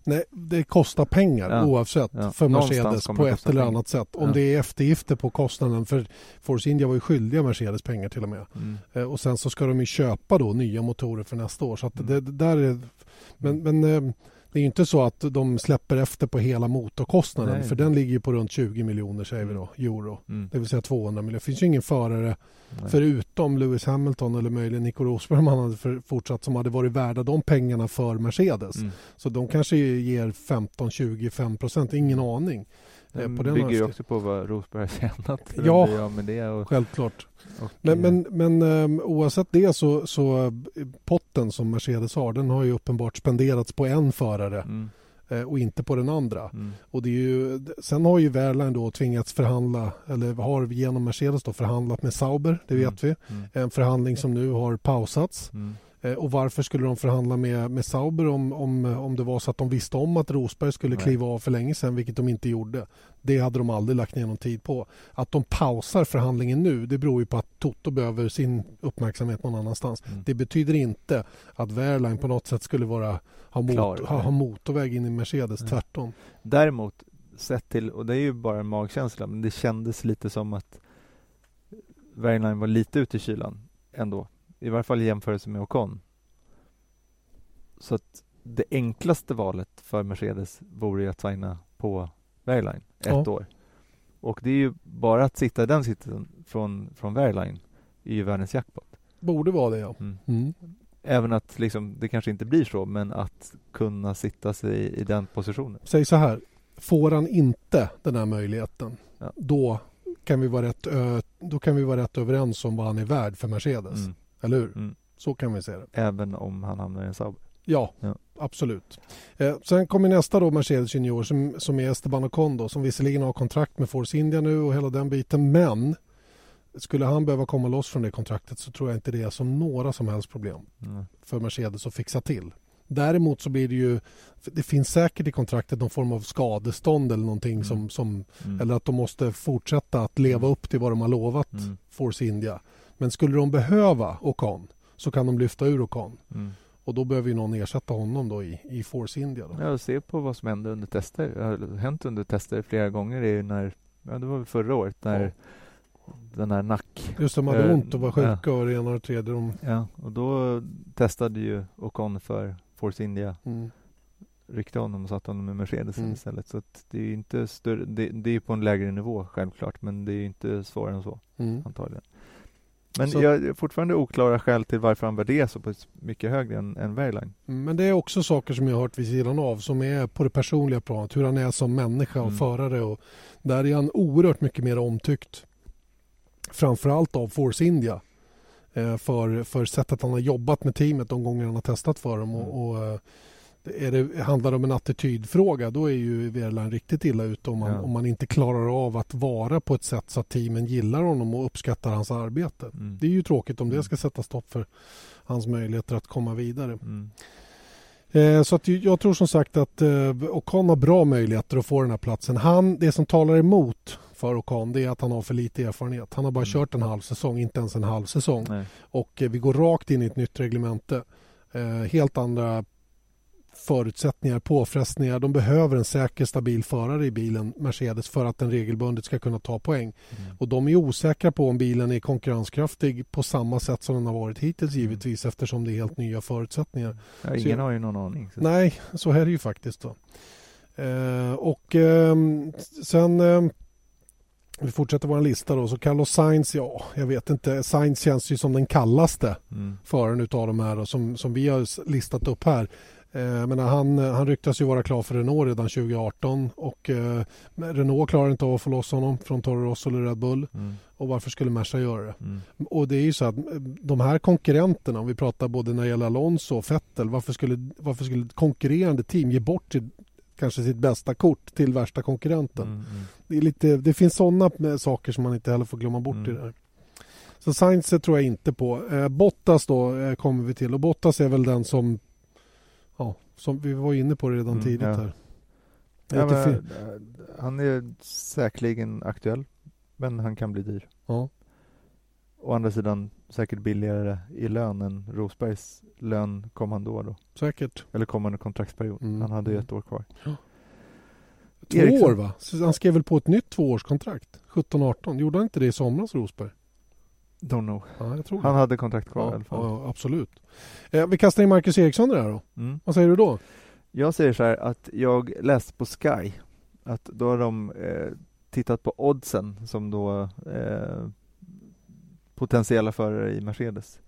Nej, det kostar pengar ja. oavsett ja. för Mercedes på ett eller annat sätt. Om ja. det är eftergifter på kostnaden. För Force India var ju skyldiga Mercedes pengar till och med. Mm. Eh, och sen så ska de ju köpa då nya motorer för nästa år. Så mm. det, det, där är, men, men eh, Det är ju inte så att de släpper efter på hela motorkostnaden Nej. för den ligger på runt 20 miljoner säger vi då, euro. Mm. Det vill säga 200 miljoner. Det finns ju ingen förare Nej. förutom Lewis Hamilton eller möjligen Nico Rosberg om han hade för, fortsatt som hade varit värda de pengarna för Mercedes. Mm. Så de kanske ger 15, 25 procent, ingen aning. Eh, Den på den bygger ju också på vad Rosberg har tjänat. Ja. av med det och, Självklart. och, Men, eh, men, men ehm, oavsett det så, så eh, potten som Mercedes har den har ju uppenbart spenderats på en förare mm, eh, och inte på den andra. mm, Och det är ju, sen har ju Wehrlein då tvingats förhandla, eller har genom Mercedes då förhandlat med Sauber, det Mm. vet vi. mm, En förhandling som nu har pausats. Mm. Eh, Och varför skulle de förhandla med, med Sauber om, om, om det var så att de visste om att Rosberg skulle Nej. kliva av för länge sedan, vilket de inte gjorde. Det hade de aldrig lagt ner någon tid på. Att de pausar förhandlingen nu, det beror ju på att Toto behöver sin uppmärksamhet någon annanstans. Mm. Det betyder inte att Wehrlein på något sätt skulle vara, ha, mot, Klar. ha, ha motorväg in i Mercedes, Nej. tvärtom. Däremot, sett till, och det är ju bara en magkänsla, men det kändes lite som att Wehrlein var lite ute i kylan ändå. I varje fall i jämförelse med Ocon. Så att det enklaste valet för Mercedes vore ju att signa på Wehrlein ett Ja. år. Och det är ju bara att sitta i den sitsen från, från Wehrlein är ju världens jackpot. Borde vara det ja. Mm. Mm. Även att liksom, det kanske inte blir så, men att kunna sitta sig i, i den positionen. Säg så här, får han inte den här möjligheten, Ja. då, kan vi vara rätt, då kan vi vara rätt överens om vad han är värd för Mercedes. Mm. Eller hur? Mm. Så kan vi se det. Även om han hamnar i en Sauber. Ja, Ja. absolut. Eh, sen kommer nästa då Mercedes Junior som, som är Esteban Ocon då, som visserligen har kontrakt med Force India nu och hela den biten. Men skulle han behöva komma loss från det kontraktet så tror jag inte det är som några som helst problem Mm. för Mercedes att fixa till. Däremot så blir det ju, det finns säkert i kontraktet någon form av skadestånd eller någonting Mm. som, som Mm. eller att de måste fortsätta att leva upp till vad de har lovat Mm. Force India. Men skulle de behöva Ocon så kan de lyfta ur Ocon. Mm. Och då behöver ju någon ersätta honom då i, i Force India. Då. Ja, se på vad som hände under tester. Det har hänt under tester flera gånger. Det när, ja det var väl förra året när den här nack... Just det, de hade Eh, ont och var sjuka och det ena och det tredje. De, Ja, och då testade ju Ocon för Force India. mm, Ryckte honom och satte honom med Mercedes Mm. istället. Så det är ju inte större, det, det är på en lägre nivå självklart. Men det är ju inte svårare än så mm. antagligen. Men Så- jag är fortfarande oklara skäl till varför han värderas så pass mycket högre än, än Wehrlein. Men det är också saker som jag har hört vid sidan av som är på det personliga planet. Hur han är som människa och Mm. förare. Och där är han oerhört mycket mer omtyckt. Framförallt av Force India. Eh, för, för sättet han har jobbat med teamet de gånger han har testat för dem. Mm. Och, och, eh, är det, handlar det om en attitydfråga då är ju Wehrlein riktigt illa ute om man, Ja. om man inte klarar av att vara på ett sätt så att teamen gillar honom och uppskattar hans arbete. Mm. Det är ju tråkigt om det Mm. ska sätta stopp för hans möjligheter att komma vidare. Mm. Eh, så att jag tror som sagt att eh, Ocon har bra möjligheter att få den här platsen. Han, det som talar emot för Ocon det är att han har för lite erfarenhet. Han har bara Mm. kört en halv säsong, inte ens en halv säsong. Nej. Och eh, vi går rakt in i ett nytt reglemente. Eh, helt andra förutsättningar, påfrestningar. De behöver en säker, stabil förare i bilen, Mercedes, för att den regelbundet ska kunna ta poäng. Mm. Och de är osäkra på om bilen är konkurrenskraftig på samma sätt som den har varit hittills givetvis eftersom det är helt nya förutsättningar. Ja, Så ingen jag- har ju någon aning. Så. Nej, så är det ju faktiskt. Eh, och ehm, sen ehm, vi fortsätter vår lista då. Så Carlos Sainz, ja, jag vet inte. Sainz känns ju som den kallaste Mm. föraren utav de här då, som, som vi har listat upp här. Eh, menar, han, han ryktas ju vara klar för Renault redan 2018 och eh, Renault klarar inte av att få loss honom från Toro Rosso eller Red Bull. Mm. Och varför skulle Merca göra det? Mm. Och det är ju så att eh, de här konkurrenterna, om vi pratar både när det gäller Alonso och Vettel, varför skulle, varför skulle konkurrerande team ge bort sitt, kanske sitt bästa kort till värsta konkurrenten? Mm. Mm. Det, är lite, det finns sådana saker som man inte heller får glömma bort Mm. i det här. Så Sainz tror jag inte på. Eh, Bottas då eh, kommer vi till och Bottas är väl den som, ja, som vi var inne på redan Mm, tidigt ja. här. Ja, men, eh, han är säkerligen aktuell, men han kan bli dyr. ja. Å andra sidan säkert billigare i lön än Rosbergs lön kommande år då. Säkert. Eller kommande kontraktsperiod. Mm. Han hade ju Mm. ett år kvar. Två Eriksson. år va? Så han skrev väl på ett nytt tvåårskontrakt? 17-18. Gjorde han inte det i somras Rosberg? Don't know. Ja, jag tror Han det. hade kontrakt kvar i Ja, alla fall. ja, absolut. Eh, vi kastar in Marcus Eriksson i här då. Mm. Vad säger du då? Jag säger så här att jag läste på Sky att då har de eh, tittat på oddsen som då eh, potentiella förare i Mercedes.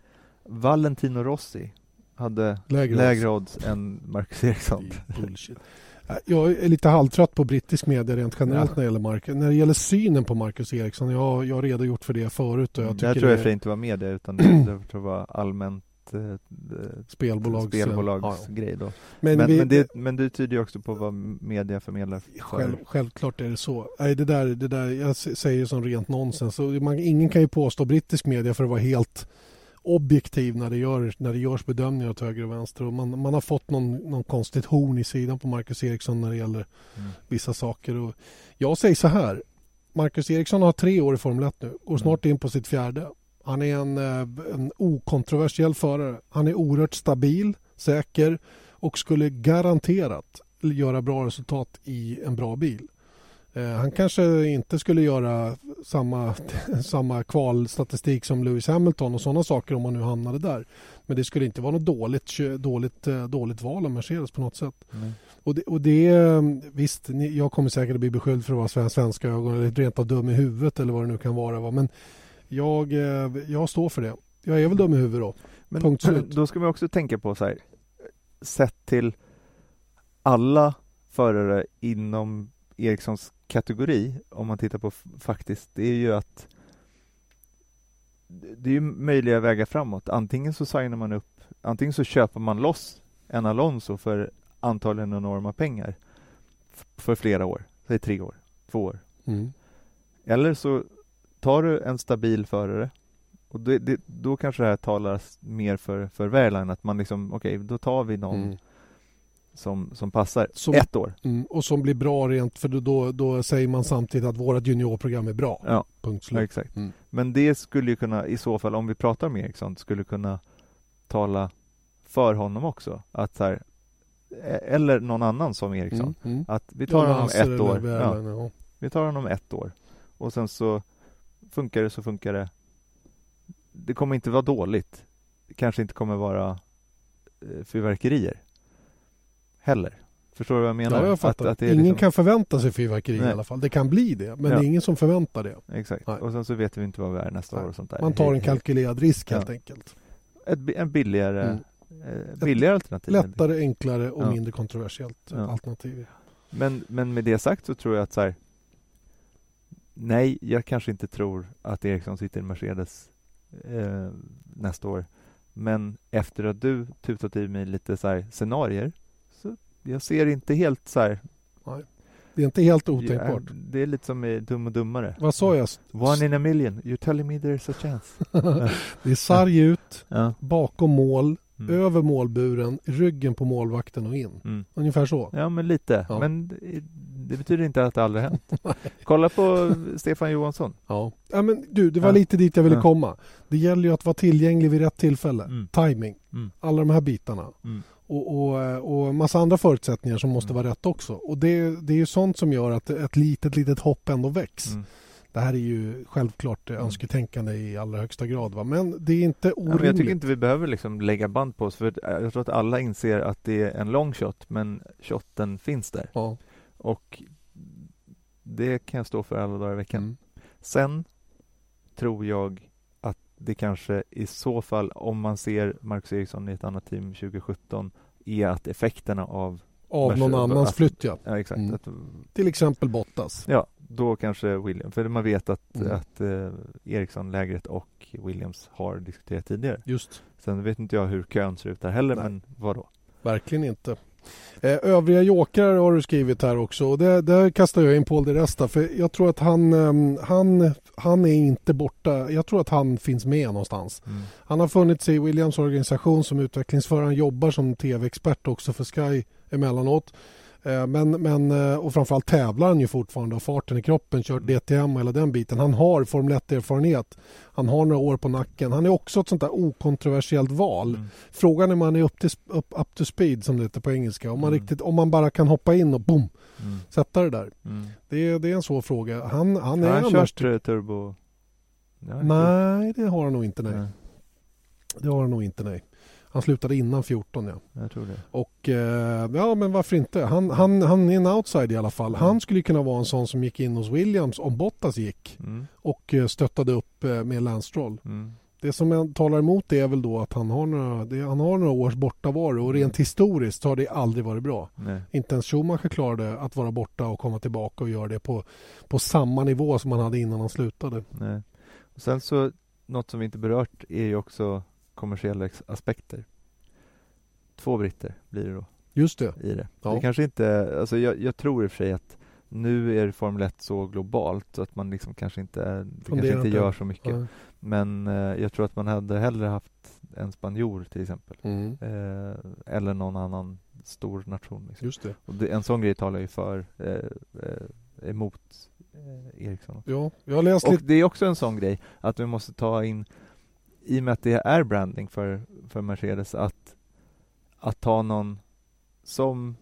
Valentino Rossi hade Lägre, lägre odds än Marcus är bullshit. Jag är lite halvtrött på brittisk media rent generellt Ja. när det gäller Marcus. När det gäller synen på Marcus Eriksson, jag, har- jag har redogjort för det förut och jag Jag, tycker tror jag det inte var med det utan det, det tror jag var allmänt eh, eh, spelbolags... ja, ja. spelbolagsgrej då. Men, Men, vi, men, det, men det tyder ju också på vad media förmedlar. för- Själv, självklart är det så. Nej, det där, det där, jag säger som rent nonsens. Man, ingen kan ju påstå brittisk media för att vara helt objektiv när det, gör, när det görs bedömningar åt höger och vänster. Och man, man har fått någon, någon konstigt horn i sidan på Marcus Eriksson när det gäller Mm. vissa saker. Och jag säger så här. Marcus Eriksson har tre år i Formel 1 nu. Går snart in på sitt fjärde. Han är en, eh, en okontroversiell förare. Han är oerhört stabil, säker och skulle garanterat göra bra resultat i en bra bil. Eh, Han kanske inte skulle göra samma, samma kvalstatistik som Lewis Hamilton och sådana saker om han nu hamnade där. Men det skulle inte vara något dåligt, dåligt, eh, dåligt val av Mercedes på något sätt. Mm. Och det, och det eh, visst, jag kommer säkert att bli beskylld för att vara sven- svenska ögon eller rent av dum i huvudet eller vad det nu kan vara. Va? Men jag, jag står för det. Jag är väl dum i huvudet då. Men Punkt slut. då ska man också tänka på så här, sett till alla förare inom Ericssons kategori, om man tittar på faktiskt, det är ju att det är ju möjliga vägar framåt. Antingen så signar man upp, antingen så köper man loss en Alonso för antagligen enorma pengar för flera år, säg tre år, två år. Mm. Eller så tar du en stabil förare och det, det, då kanske det här talar mer för, för Wehrlein, att man liksom, okej, då tar vi någon Mm. Som, som passar Som- ett år. Mm. Och som blir bra rent för då, då säger man samtidigt att vårt juniorprogram är bra. Ja, Punkt ja slut. exakt. Mm. Men det skulle ju kunna, i så fall, om vi pratar om Eriksson, skulle kunna tala för honom också. Att så här, e- eller någon annan som Eriksson. Mm. Mm. Att vi tar Ja, honom ett år. Ja, Wehrlein, ja. vi tar honom ett år. Och sen så funkar det så funkar det. Det kommer inte vara dåligt. Det kanske inte kommer vara eh, fyrverkerier. Heller. Förstår du vad jag menar? Ja, jag fattar. Att, att ingen liksom- kan förvänta sig fyrverkeri i Nej. alla fall. Det kan bli det, men Ja. det är ingen som förväntar det. Exakt. Nej. Och sen så vet vi inte vad vi är nästa Nej. år och sånt där. Man tar en kalkylerad risk helt Ja. enkelt. Ett, en billigare, Mm. eh, billigare alternativ. Lättare, enklare och Ja. mindre kontroversiellt alternativ. Men, men med det sagt så tror jag att så här, Nej, jag kanske inte tror att Eriksson sitter i Mercedes eh, nästa år. Men efter att du tutat i mig lite så här scenarier jag ser inte helt så här. Det är inte helt otänkbart. Ja, det är lite som i Dum och Dummare. Vad sa jag? One in a million. You're telling me there's a chance. det är sarg ut, ja. bakom mål, Mm. över målburen, ryggen på målvakten och in. Mm. Ungefär så. Ja, men lite. Ja. Men det, betyder inte att det aldrig hänt. Kolla på Stefan Johansson. Ja. ja men du, det var lite dit jag ville komma. Det gäller ju att vara tillgänglig vid rätt tillfälle. Mm. Timing. Mm. Alla de här bitarna. Och, och, eh, och massa andra förutsättningar som måste Mm. vara rätt också. Och det, det är ju sånt som gör att ett litet, litet hopp ändå väcks. Mm. Det här är ju självklart eh, Mm. önsketänkande i allra högsta grad. Va? Men det är inte Ja, orimligt. men jag tycker inte vi behöver liksom lägga band på oss för jag tror att alla inser att det är en lång shot men shotten finns där Ja. och det kan jag stå för alla dagar i veckan. Mm. Sen tror jag det kanske i så fall om man ser Marcus Eriksson i ett annat team 2017 är att effekterna av Av någon annans att- flytt ja. ja exakt Mm. att, Till exempel Bottas. ja då kanske William för man vet att, Mm. att eh, Eriksson lägret och Williams har diskuterat tidigare. Just. Sen vet inte jag hur kön ser ut där heller Nej. men vadå? Verkligen inte. Eh, övriga jokrar har du skrivit här också. Och det, där kastar jag in Paul de Resta. För jag tror att han, ehm, han, han är inte borta. Jag tror att han finns med någonstans. Mm. Han har funnits i Williams organisation som utvecklingsförare. Han jobbar som tv-expert också för Sky emellanåt. Eh, Men, men, eh, och framförallt tävlar han ju fortfarande och farten i kroppen, kört Mm. DTM och hela den biten. Han har Formel 1-erfarenhet. Han har några år på nacken. Han är också ett sånt där okontroversiellt val. Mm. Frågan är om man är upp, till, up, up to speed som det heter på engelska. Om man, Mm. riktigt, om man bara kan hoppa in och boom, Mm. sätta det där. Mm. Det är, det är en svår fråga. Han, han är Har han annars... kört eh, turbo? Ja, Nej, det har han nog inte. Nej. Nej. Det har han nog inte. Nej. Han slutade innan 14 ja. Jag tror det. Och eh, ja, men varför inte? Han, han, han är en outside i alla fall. Han skulle kunna vara en sån som gick in hos Williams om Bottas gick Mm. och eh, stöttade upp eh, med Lance Stroll. Mm. Det som jag talar emot det är väl då att han har några, det, han har några års bortavaro och rent historiskt har det aldrig varit bra. Nej. Inte ens Schumacher klarade att vara borta och komma tillbaka och göra det på, på samma nivå som han hade innan han slutade. Nej. Och sen så, något som vi inte berört är ju också kommersiella aspekter. Två britter blir det då Just det. i det. Ja. Det kanske inte, alltså jag, jag tror i och för sig att nu är Formel 1 så globalt så att man liksom kanske inte, kanske inte gör så mycket. Ja. Men eh, jag tror att man hade hellre haft en spanjor till exempel. Mm. Eh, eller någon annan stor nation. Liksom. Just det. Det, en sån grej talar ju för eh, eh, emot eh, Ericsson. Ja, jag har läst Och lite. det är också en sån grej att vi måste ta in, i och med att det är branding för, för Mercedes, att, att ta någon som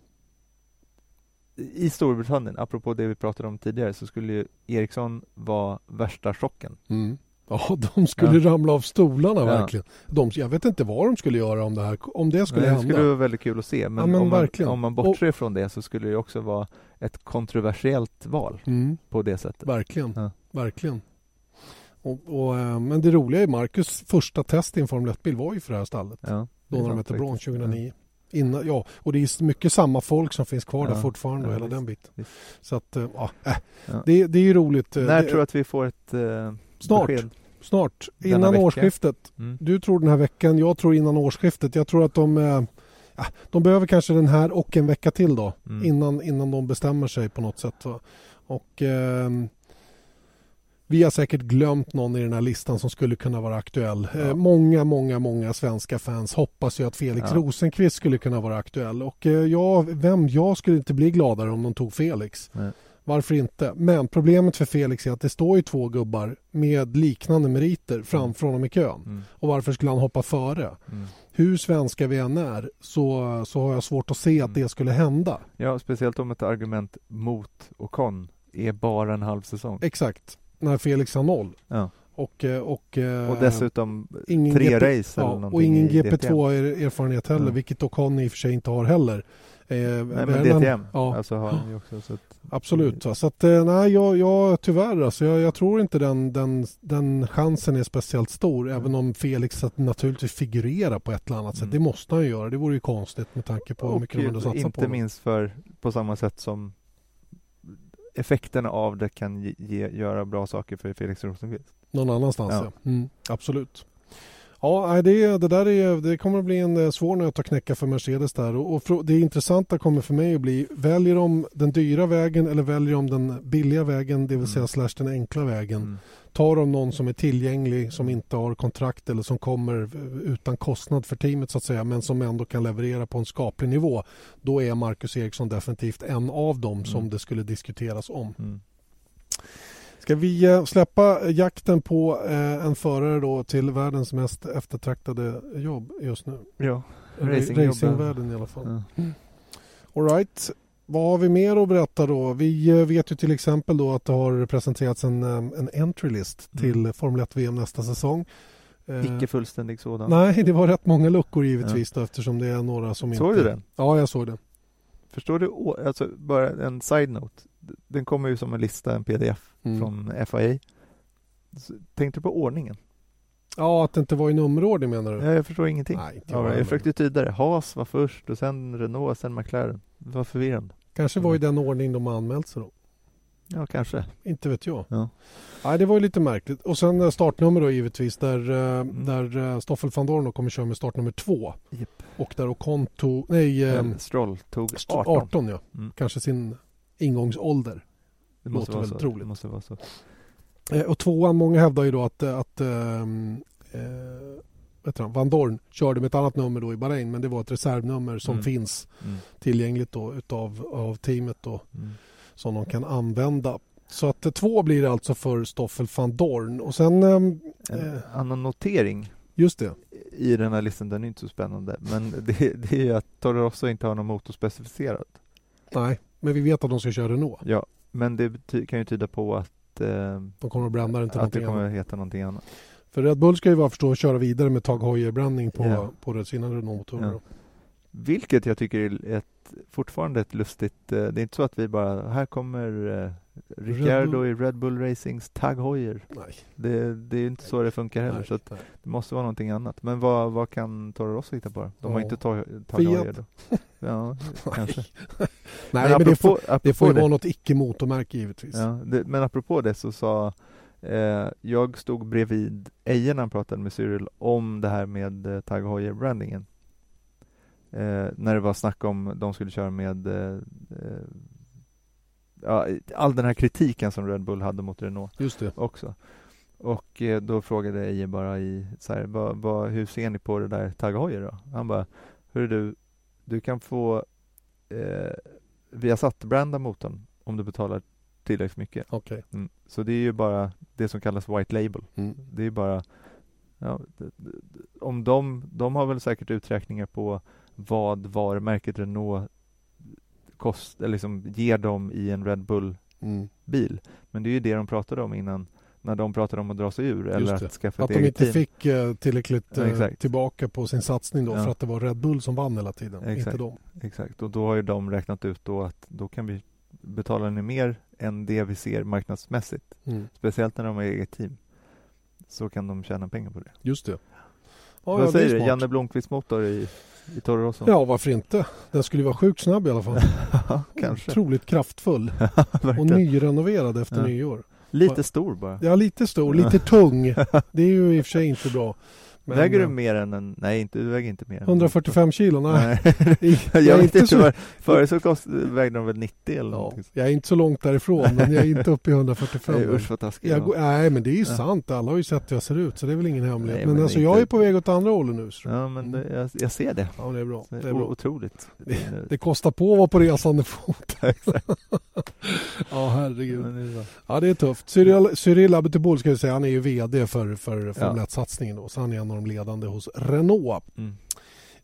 i Storbritannien, apropå det vi pratade om tidigare, så skulle ju Ericsson vara värsta chocken. Mm. Ja, de skulle Ja. ramla av stolarna Ja. verkligen. De, jag vet inte vad de skulle göra om det här om det skulle det hända. skulle vara väldigt kul att se, men, Ja, men om, man, om man bortser från det så skulle det också vara ett kontroversiellt val Mm. på det sättet. Verkligen. Verkligen. Och, och, eh, men det roliga är Marcus första test i en Formel 1-bil var ju för det här stallet. Ja, det Då är när de hette Braun faktiskt. 2009. Innan, ja, och det är mycket samma folk som finns kvar där Ja. fortfarande och Ja, hela visst, den biten. visst. Så att, eh, ja, äh, Ja. det, det är ju roligt. eh, När det, tror du att vi får ett eh, Snart. besked? Snart, Denna innan vecka? årsskiftet. Mm. Du tror den här veckan, jag tror innan årsskiftet. Jag tror att de, eh, ja, de behöver kanske den här och en vecka till då. Mm. Innan, innan de bestämmer sig på något sätt. Och ehm, vi har säkert glömt någon i den här listan som skulle kunna vara aktuell. Ja. Eh, många, många, många svenska fans hoppas ju att Felix Ja. Rosenqvist skulle kunna vara aktuell. Och eh, ja, vem, jag skulle inte bli gladare om de tog Felix. Nej. Varför inte? Men problemet för Felix är att det står ju två gubbar med liknande meriter framför honom i kön. Mm. Och varför skulle han hoppa före? Mm. Hur svenska vi än är så, så har jag svårt att se att Mm. det skulle hända. Ja, speciellt om ett argument mot Ocon är bara en halv säsong. Exakt. När Felix har noll. Ja. Och, eh, och, eh, Och dessutom ingen tre GP race eller ja, någonting Och ingen i DTM. GP2-erfarenhet heller, Ja. vilket Ocon i och för sig inte har heller. Eh, Nej, men DTM Ja, alltså har han ju också. Så att, absolut. Så att, eh, nej, jag, jag, tyvärr alltså, jag, jag tror inte den, den, den chansen är speciellt stor. Även om Felix naturligtvis figurerar på ett eller annat sätt. Mm. Det måste han ju göra. Det vore ju konstigt med tanke på hur mycket de ändå och satsar på inte minst för på samma sätt som effekterna av det kan ge, göra bra saker för Felix Rosenqvist. Någon annanstans Ja. ja. Mm, absolut. Ja, det, det där är, det kommer att bli en eh, svår nöt att knäcka för Mercedes där. Och, det intressanta kommer för mig att bli, väljer de den dyra vägen eller väljer de den billiga vägen, det vill Mm. säga slash den enkla vägen. Mm. Tar de någon som är tillgänglig, som inte har kontrakt eller som kommer eh, utan kostnad för teamet så att säga, men som ändå kan leverera på en skaplig nivå. Då är Marcus Eriksson definitivt en av dem som Mm. det skulle diskuteras om. Mm. Ska vi eh, släppa jakten på eh, en förare då till världens mest eftertraktade jobb just nu? Ja. Racingvärlden i alla fall. Ja. All right. Vad har vi mer att berätta då? Vi eh, vet ju till exempel då att det har presenterats en, en entry list Mm. till Formel 1-VM nästa säsong. Icke fullständig sådan. Nej, det var rätt många luckor givetvis då, eftersom det är några som Såg inte... du den? Ja, jag såg den. Förstår du? Alltså bara en side-note. Den kommer ju som en lista, en pdf Mm. från. Så Tänkte du på ordningen? Ja, att det inte var i nummerordning menar du? Ja, jag förstår ingenting. Nej, inte Ja, jag jag heller. försökte tyda det. Haas var först och sen Renault, sen McLaren. Det var förvirrande. Kanske var i den ordning de har anmält sig då. Ja, kanske. Inte vet jag. Ja. Nej, det var ju lite märkligt. Och sen startnummer då givetvis där, eh, Mm. där eh, Stoffel van Dorn kommer köra med startnummer två. Japp. Och där Ocon tog, nej, eh, Eller Stroll tog st- 18. 18 ja. Mm. Kanske sin ingångsålder. Det måste låter vara väl så. troligt. Det måste vara så. Eh, och tvåan, många hävdar ju då att, att eh, vet Van Dorn körde med ett annat nummer då i Bahrain men det var ett reservnummer som Mm. finns Mm. tillgängligt då utav av teamet då Mm. som de kan använda. Så att två blir det alltså för Stoffel van Dorn. Och sen, ehm, En annan notering just det. i den här listan, den är inte så spännande, men det, det är att Toro Rosso inte har någon motor specificerad. Nej, men vi vet att de ska köra Renault. Ja, men det kan ju tyda på att, eh, De kommer att brända den till att det kommer annat. att heta någonting annat. För Red Bull ska ju vara förstå köra vidare med Tag Heuer-branding på, Ja. på sina Renault-motorer. Ja. Vilket jag tycker är ett, fortfarande ett lustigt... eh, Det är inte så att vi bara, här kommer eh, Ricciardo i Red Bull Racings Tag Heuer. Nej. Det, det är inte så det funkar heller. Nej, Så nej. det måste vara någonting annat. Men vad, vad kan Toro Rosso hitta på? De har Ja. inte tagit Tag Fiat. Heuer då. Ja, kanske. Nej, men, det, får, det apropå får ju det- vara något icke-motormärke givetvis. Ja, det, men apropå det så sa eh, jag stod bredvid Eje när han pratade med Cyril om det här med eh, Tag Heuer-brandingen. Eh, när det var snack om de skulle köra med eh, eh, ja, all den här kritiken som Red Bull hade mot Renault Just det. också. Och eh, då frågade Eje bara i så här, vad, vad, hur ser ni på det där Tag Heuer då? Han bara, hörru du, du kan få eh, Viasat-branda motorn om du betalar tillräckligt mycket. Okej. Mm. Så det är ju bara det som kallas white label. Mm. Det är bara ja, om de, de har väl säkert uträkningar på vad varumärket Renault kost, eller liksom ger dem i en Red Bull-bil. Mm. Men det är ju det de pratade om innan när de pratade om att dra sig ur eller det. att skaffa Att ett de eget inte team. fick eh, tillräckligt Ja, eh, tillbaka på sin satsning då Ja. för att det var Red Bull som vann hela tiden, Exakt. inte de. Exakt, och då har ju de räknat ut då att då kan vi betala ni mer än det vi ser marknadsmässigt. Mm. Speciellt när de har eget team. Så kan de tjäna pengar på det. Just det. Ja, Vad ja, det säger du? smart. Janne Blomqvist motor i, i Toro Rosso? Ja, varför inte? Den skulle vara sjukt snabb i alla fall. Kanske. Otroligt kraftfull och nyrenoverad efter Ja. nyår. Lite stor bara. Ja, lite stor, lite tung. Det är ju i och för sig inte bra. Men, väger du mer än en... Nej, inte, du väger inte mer än 145 kilo? Nej. Nej. jag, jag inte så. Förut så kost, vägde de väl 90 eller ja, någonting. jag är inte så långt därifrån, men jag är inte uppe i 145. Nej, usch vad taskigt. jag, ja. går- nej, men det är ju Ja. sant. Alla har ju sett hur jag ser ut, så det är väl ingen hemlighet. Nej, men men alltså, inte- jag är på väg åt andra hållet nu. Så. Ja, men det, jag, jag ser det. Ja, det är bra. Det Det är bra. otroligt. Det kostar på att vara på resande fot. Ja, herregud. Det. Ja, det är tufft. Cyril, Cyril Abiteboul ska jag säga, han är ju VD för, för Formel Ja. 1-satsningen då, så han är en av de ledande hos Renault. Mm.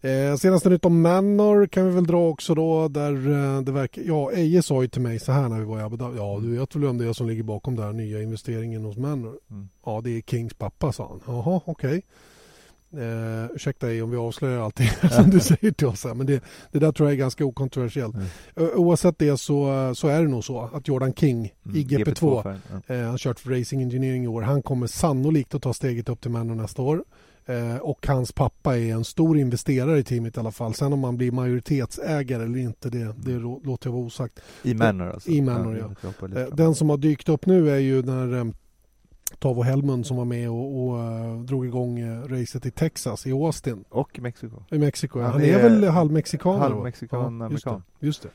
Eh, senaste nytt om Manor kan vi väl dra också då, där eh, det verkar, ja, Eje sa ju till mig så här när vi var i Abu Dhabi, ja du vet väl vem det är som ligger bakom den här nya investeringen hos Manor? Mm. Ja, det är Kings pappa, sa han. Jaha, okej. Eh, ursäkta dig om vi avslöjar allting som du säger till oss här, men det, det där tror jag är ganska okontroversiellt. Mm. Oavsett det så, så är det nog så att Jordan King Mm. i GP2, -färgen, Ja. eh, han har kört för Racing Engineering i år, han kommer sannolikt att ta steget upp till Manor nästa år. Eh, och hans pappa är en stor investerare i teamet i alla fall. Sen om man blir majoritetsägare eller inte, det, det rå- låter jag vara osagt. I Manor alltså? I Manor, ja. lite Eh, den som har dykt upp nu är ju när eh, Tavo Helmund som var med och, och drog igång racet i Texas, i Austin, Och i Mexiko. i Mexiko. Han, Han är, är väl halvmexikaner? va? halvmexikan, just det, just det.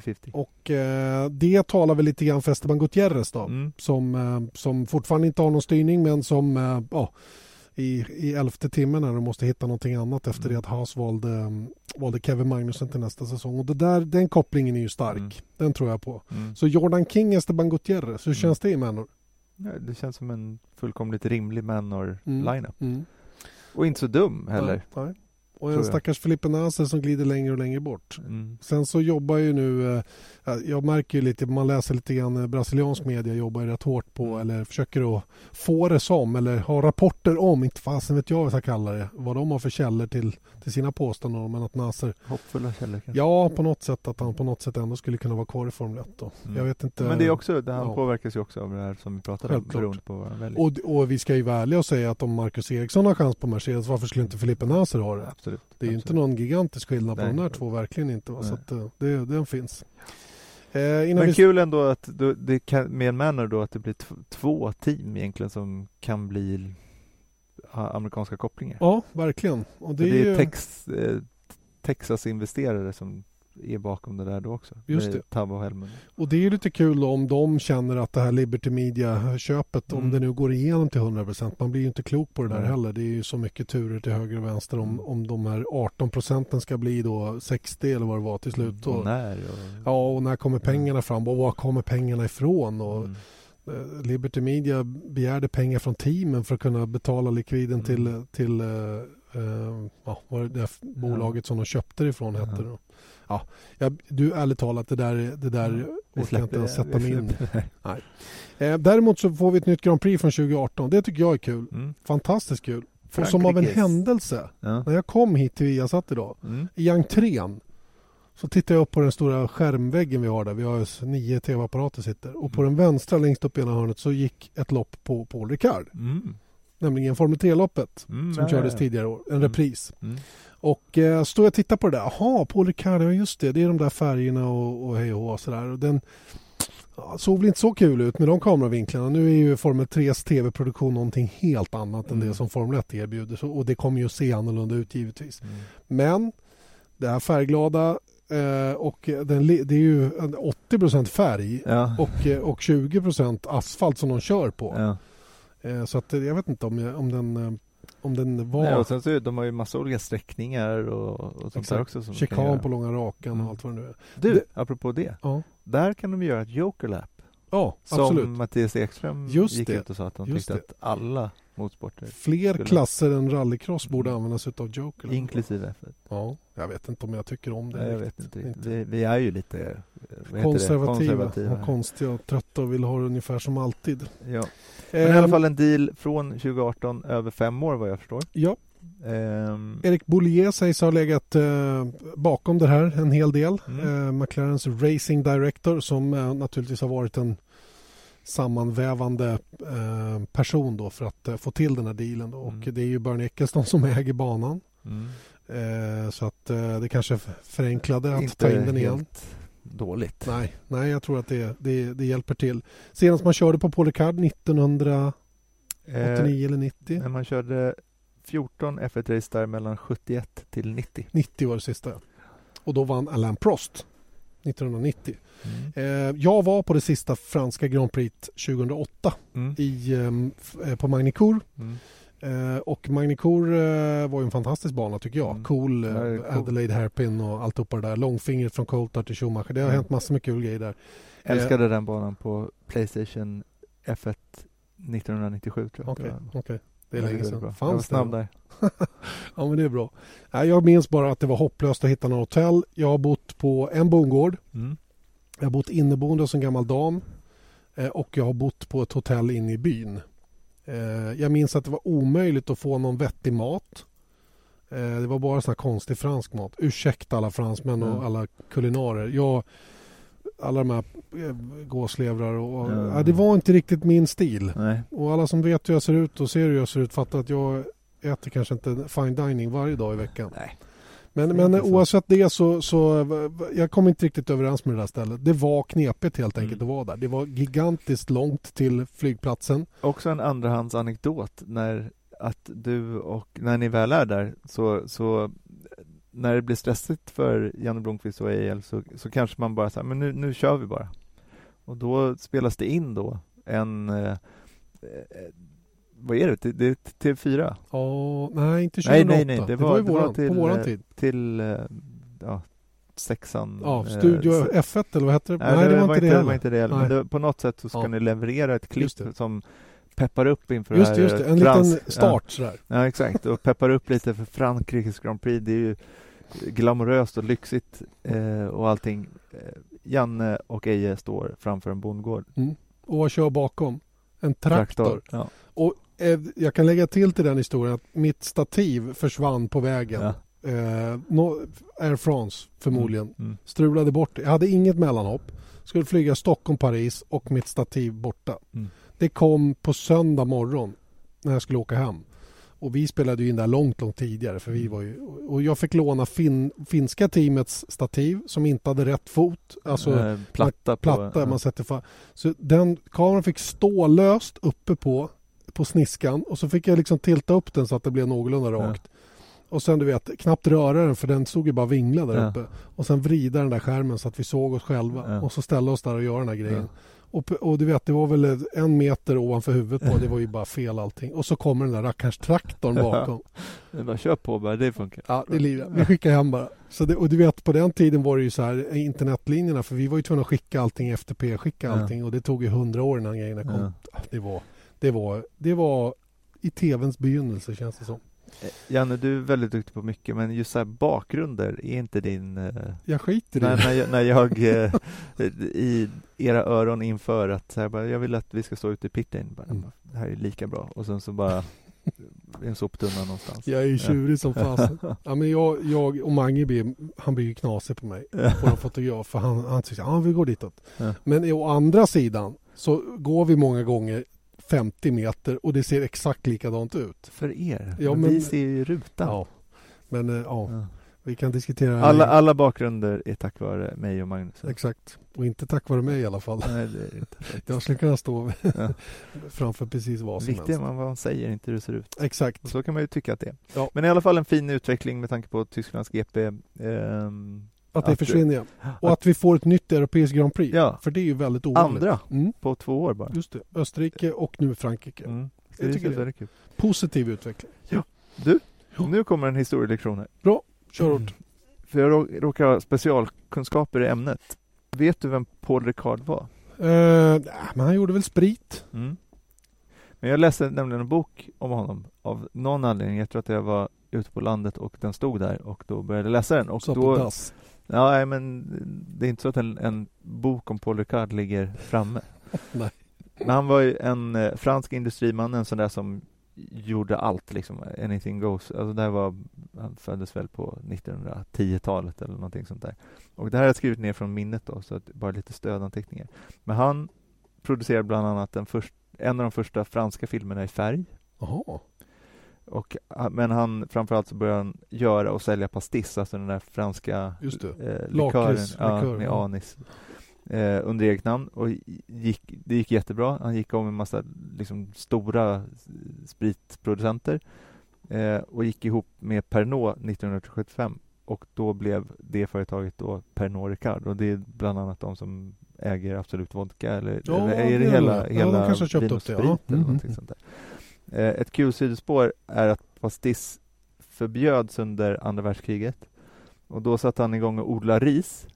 50-50. Och eh, det talar väl lite grann för Esteban Gutierrez då. Mm. Som, eh, som fortfarande inte har någon styrning men som eh, ja, i, i elfte timmen när de måste hitta någonting annat efter Mm. det att Haas valde, mm, valde Kevin Magnussen till nästa säsong. Och det där, den kopplingen är ju stark. Mm. Den tror jag på. Mm. Så Jordan King, Esteban Gutierrez, hur Mm. känns det i Manor? Ja, det känns som en fullkomligt rimlig Manor-lineup. Mm. Och inte så dum heller. Nej, nej. Och en stackars Felipe Nasser som glider längre och längre bort. Mm. Sen så jobbar ju nu, eh, jag märker ju lite, man läser lite grann eh, brasiliansk media jobbar ju rätt hårt på Mm. eller försöker att få det som eller ha rapporter om, inte fasen vet jag vad jag ska kalla det, vad de har för källor till, till sina påståenden men att Nasser, Hoppfulla källor kanske. ja på något sätt att han på något sätt ändå skulle kunna vara kvar i Formel 1 då. Mm. Jag vet inte. Men det är också, det, han ja. påverkas ju också av det här som vi pratade om, beroende på vad han väljer. och, och vi ska ju vara ärliga och säga att om Marcus Eriksson har chans på Mercedes, varför skulle inte Felipe Nasser ha det? Absolut. Det är ju inte absolut. någon gigantisk skillnad på Nej. de där två, verkligen inte. Va? Så att, eh, det, den finns. Eh, Men vi... kul ändå att då, det kan, med en Manor då att det blir två team egentligen som kan bli ha amerikanska kopplingar. Ja, verkligen. Och det, det, det är är ju... Tex, eh, Texas-investerare som är bakom det där då också. Just det. Tavo och. Och det är lite kul om de känner att det här Liberty Media-köpet, om Mm. det nu går igenom till 100%, man blir ju inte klok på det där Nej. heller. Det är ju så mycket turer till höger och vänster om, Mm. om de här 18 procenten ska bli då 60 eller vad det var till slut. Och Och, när och... ja, och när kommer pengarna fram och var kommer pengarna ifrån? Och, Mm. eh, Liberty Media begärde pengar från teamen för att kunna betala likviden Mm. till, till eh, Eh, ja, vad det där bolaget som de köpte det ifrån Ja. hette. Då. Ja, jag, du, ärligt talat, det där, det där Vi orkar jag inte ens sätta mig in släpper det. Eh, däremot så får vi ett nytt Grand Prix från 2018. Det tycker jag är kul. Mm. Fantastiskt kul. Och som av en Frankrikes- händelse, Ja. när jag kom hit till Viasat idag, Mm. i entrén så tittar jag upp på den stora skärmväggen vi har där. Vi har nio tv-apparater sitter. Och på Mm. den vänstra längst upp i ena hörnet så gick ett lopp på Paul Ricard. Mm. Nämligen Formel 3-loppet Mm. som ja, kördes tidigare år. En Mm. repris. Mm. Och eh, står jag och tittar på det där. Jaha, ja just det. Det är de där färgerna och, och hej och sådär. Och den ja, såg väl inte så kul ut med de kameravinklarna. Nu är ju Formel 3s tv-produktion någonting helt annat än Mm. det som Formel 1 erbjuder. Så, och det kommer ju att se annorlunda ut givetvis. Mm. Men det här färgglada eh, och den, det är ju en 80% färg Ja. och, eh, och 20% asfalt som de kör på. Ja. Eh, så att, jag vet inte om, om den eh, om den var Nej, och sen så de har ju massa olika sträckningar och, och sånt där också. Som chikan på långa rakan Mm. och allt vad det nu är. Du, Det- apropå det. Ja, Där kan de göra ett jokerlap. ja Som absolut. Mattias Ekström Just gick det. ut och sa att han tyckte att alla motorsporter, Fler skulle- klasser än rallycross borde användas utav Joker. inklusive F1. Ja, jag vet inte om jag tycker om det. Nej, jag riktigt. vet inte. Vi, vi är ju lite Konservativa, konservativa. och konstiga och trötta och vill ha det ungefär som alltid. Ja. Men i alla Ehm, fall en deal från 2018 över fem år vad jag förstår. Ja, Ehm, Erik Boulier sägs ha legat eh, bakom det här en hel del. Mm. Eh, McLarens Racing Director som eh, naturligtvis har varit en sammanvävande person då för att eh, få till den här dealen. Då. Och Mm. det är ju Bernie Eccleston som äger banan. mm. Så att det kanske förenklade att Inte ta in den igen. helt dåligt. Nej, nej, jag tror att det, det, det hjälper till. Senast man körde på Paul Ricard 1989 Eh, eller 90. när man körde 14 F1-race där mellan 71 till 90. 90 var det sista. Och då vann Alain Prost 1990. Mm. Eh, jag var på det sista franska Grand Prix 2008 Mm. i, ehm, eh, på Magny-Cours. Mm. Eh, och Magny-Cours eh, var ju en fantastisk bana tycker jag. Mm. Cool, eh, cool. Adelaide Hairpin och alltihopa det där. Långfingret från Coulthard till Schumacher. Det har Mm. hänt massor med kul grejer där. Älskade den banan på Playstation F1 1997 tror jag. Okej, var- okej. Det är länge sedan. bra. jag var Fanns snabb där. Ja men det är bra. Jag minns bara att det var hopplöst att hitta något hotell. Jag har bott på en bondgård. Mm. Jag har bott inneboende hos en gammal dam. Och jag har bott på ett hotell inne i byn. Eh, Jag minns att det var omöjligt att få någon vettig mat. Eh, Det var bara sån här konstig fransk mat. Ursäkta alla fransmän och Mm. alla kulinarer. Jag, alla de här eh, gåslevrar och... Ja. Ja, det var inte riktigt min stil. Nej. Och alla som vet hur jag ser ut och ser hur jag ser ut fattar att jag äter kanske inte fine dining varje dag i veckan. Nej. Men, men oavsett det så, så jag kom inte riktigt överens med det där stället. Det var knepigt helt enkelt Mm. att vara där. Det var gigantiskt långt till flygplatsen. Också en andrahandsanekdot när att du och när ni väl är där så, så när det blir stressigt för Janne Blomqvist och EL så, så kanske man bara säger men nu, nu kör vi bara. Och då spelas det in då en eh, eh, vad är det? Det, det är TV4 Ja, nej inte 2008. Nej, nej, nej, det Det var- var, det var våran, till, på våran eh, tid. till eh, ja, sexan. Ja, eh, Studio så- F1 eller vad hette det? Nej, det, var inte det, heller. var inte det heller. Nej. Men det, på något sätt så ska Ja. ni leverera ett klipp det. som peppar upp inför Just det det, just det. En fransk- liten start sådär. Ja, ja, exakt. Och peppar upp lite för Frankrikes Grand Prix. Det är ju glamoröst och lyxigt eh, och allting. Eh, Janne och Eje står framför en bondgård. Och vad kör bakom? En traktor. Ja. Eh, Jag kan lägga till till den historien att mitt stativ försvann på vägen. Ja. Eh, no, Air France förmodligen. Mm. Strulade bort. Jag hade inget mellanhopp. Skulle flyga Stockholm-Paris och mitt stativ borta. Mm. Det kom på söndag morgon när jag skulle åka hem. Och vi spelade ju in där långt, långt tidigare. För vi Mm. var ju, och jag fick låna fin, finska teamets stativ som inte hade rätt fot. Alltså eh, platta. På, platta man sätter fa- Så den kameran fick stå löst uppe på, på sniskan och så fick jag liksom tilta upp den så att det blev någorlunda rakt. Och sen du vet, knappt röra den för den stod ju bara och vinglade där Ja. uppe. Och sen vrida den där skärmen så att vi såg oss själva. Ja. Och så ställa oss där och göra den här grejen. Ja. Och, och du vet, det var väl en meter ovanför huvudet på. Det var ju bara fel allting. Och så kommer den där rackars traktorn bakom. Det bara, kör på bara, det funkar. Ja, det lirar. Vi skickar hem bara. Så det, och du vet, på den tiden var det ju så här eh, internetlinjerna. För vi var ju tvungna att skicka allting FTP, skicka Ja. allting. Och det tog ju hundra år innan grejerna kom. Ja. Det, var, det, var, det var i tvns begynnelse känns det som. Eh, Janne, du är väldigt duktig på mycket, men just så bakgrunder är inte din... eh, Jag skiter i när, det. när jag, när jag i era öron inför att så här, bara, jag vill att vi ska stå ute i pitten, bara, Mm. det här är lika bra, och sen så bara en soptunna någonstans. Jag är ju tjurig som fasen. Ja, men jag, jag och Mange blir, han blir ju knasig på mig. På en fotograf. För han, han tycker ja vi går ditåt. Ja. Men å andra sidan så går vi många gånger 50 meter och det ser exakt likadant ut. För er? Ja, men vi ser ju rutan. Ja. Men eh, ja, Ja. Vi kan diskutera Alla, alla bakgrunder är tack vare mig och Magnus. Exakt. Och inte tack vare mig i alla fall. Nej, det är inte Jag skulle kunna stå Ja. framför precis vad som Viktigt helst. är vad man säger, inte hur det ser ut. Exakt. Och så kan man ju tycka att det är. Ja. Men i alla fall en fin utveckling med tanke på Tysklands GP. Ehm, Att det Att- försvinner ja. Och att vi får ett nytt europeiskt Grand Prix. Ja. För det är ju väldigt ovanligt. Andra Mm, på två år bara. just det. Österrike och nu Frankrike. Mm. Jag Det tycker är det. väldigt kul. Positiv utveckling. Du, Ja. nu kommer en historielektion här. Kör hårt. För jag rå- råkar ha specialkunskaper i ämnet. Vet du vem Paul Ricard var? Nej, men han gjorde väl sprit? Mm. Men jag läste nämligen en bok om honom av någon anledning. Jag tror att jag var ute på landet och den stod där och då började jag läsa den. Och på då, dass. ja, men det är inte så att en, en bok om Paul Ricard ligger framme. Nej. Men han var ju en eh, fransk industriman, en sån där som gjorde allt liksom, anything goes. Alltså det var, han föddes väl på 1910-talet eller någonting sånt där. Och det här har jag skrivit ner från minnet då, så att bara lite stödanteckningar. Men han producerade bland annat den först, en av de första franska filmerna i färg. Jaha. Och, men han, framförallt så började han göra och sälja pastis, alltså den där franska Just det. eh, likören ja, med anis eh, under eget namn och gick, det gick jättebra. Han gick om en massa liksom, stora spritproducenter eh, och gick ihop med Pernod 1975 och då blev det företaget då Pernod Ricard och det är bland annat de som äger Absolut Vodka eller, Ja, eller det är hela. Ja, hela kanske har köpt Vin och Sprit ja. eller Mm, någonting mm. sånt där. Eh, ett kul sidospår är att pastis förbjöds under andra världskriget och då satte han igång och odla ris.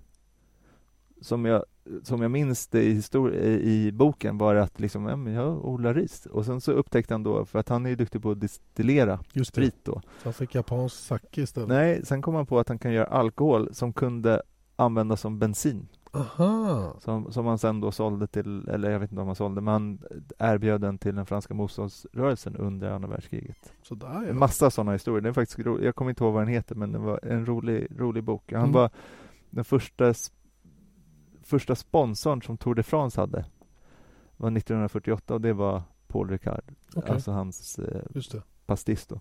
Som jag, som jag minns det i, i, boken var att liksom, ja, men jag odlar ris. Och sen så upptäckte han då, för att han är ju duktig på att distillera Just sprit då. Så han fick japansk sake istället. Nej, sen kom han på att han kan göra alkohol som kunde användas som bensin. Aha. Som, som han sen då sålde till, eller jag vet inte om han sålde, men han erbjöd den till den franska motståndsrörelsen under andra världskriget. Sådär ja. massa sådana historier. Det är faktiskt ro- jag kommer inte ihåg vad den heter, men det var en rolig, rolig bok. Han Mm. var den första, första sponsorn som Tour de France hade. var 1948 och det var Paul Ricard, Okej. alltså hans eh, pastis då.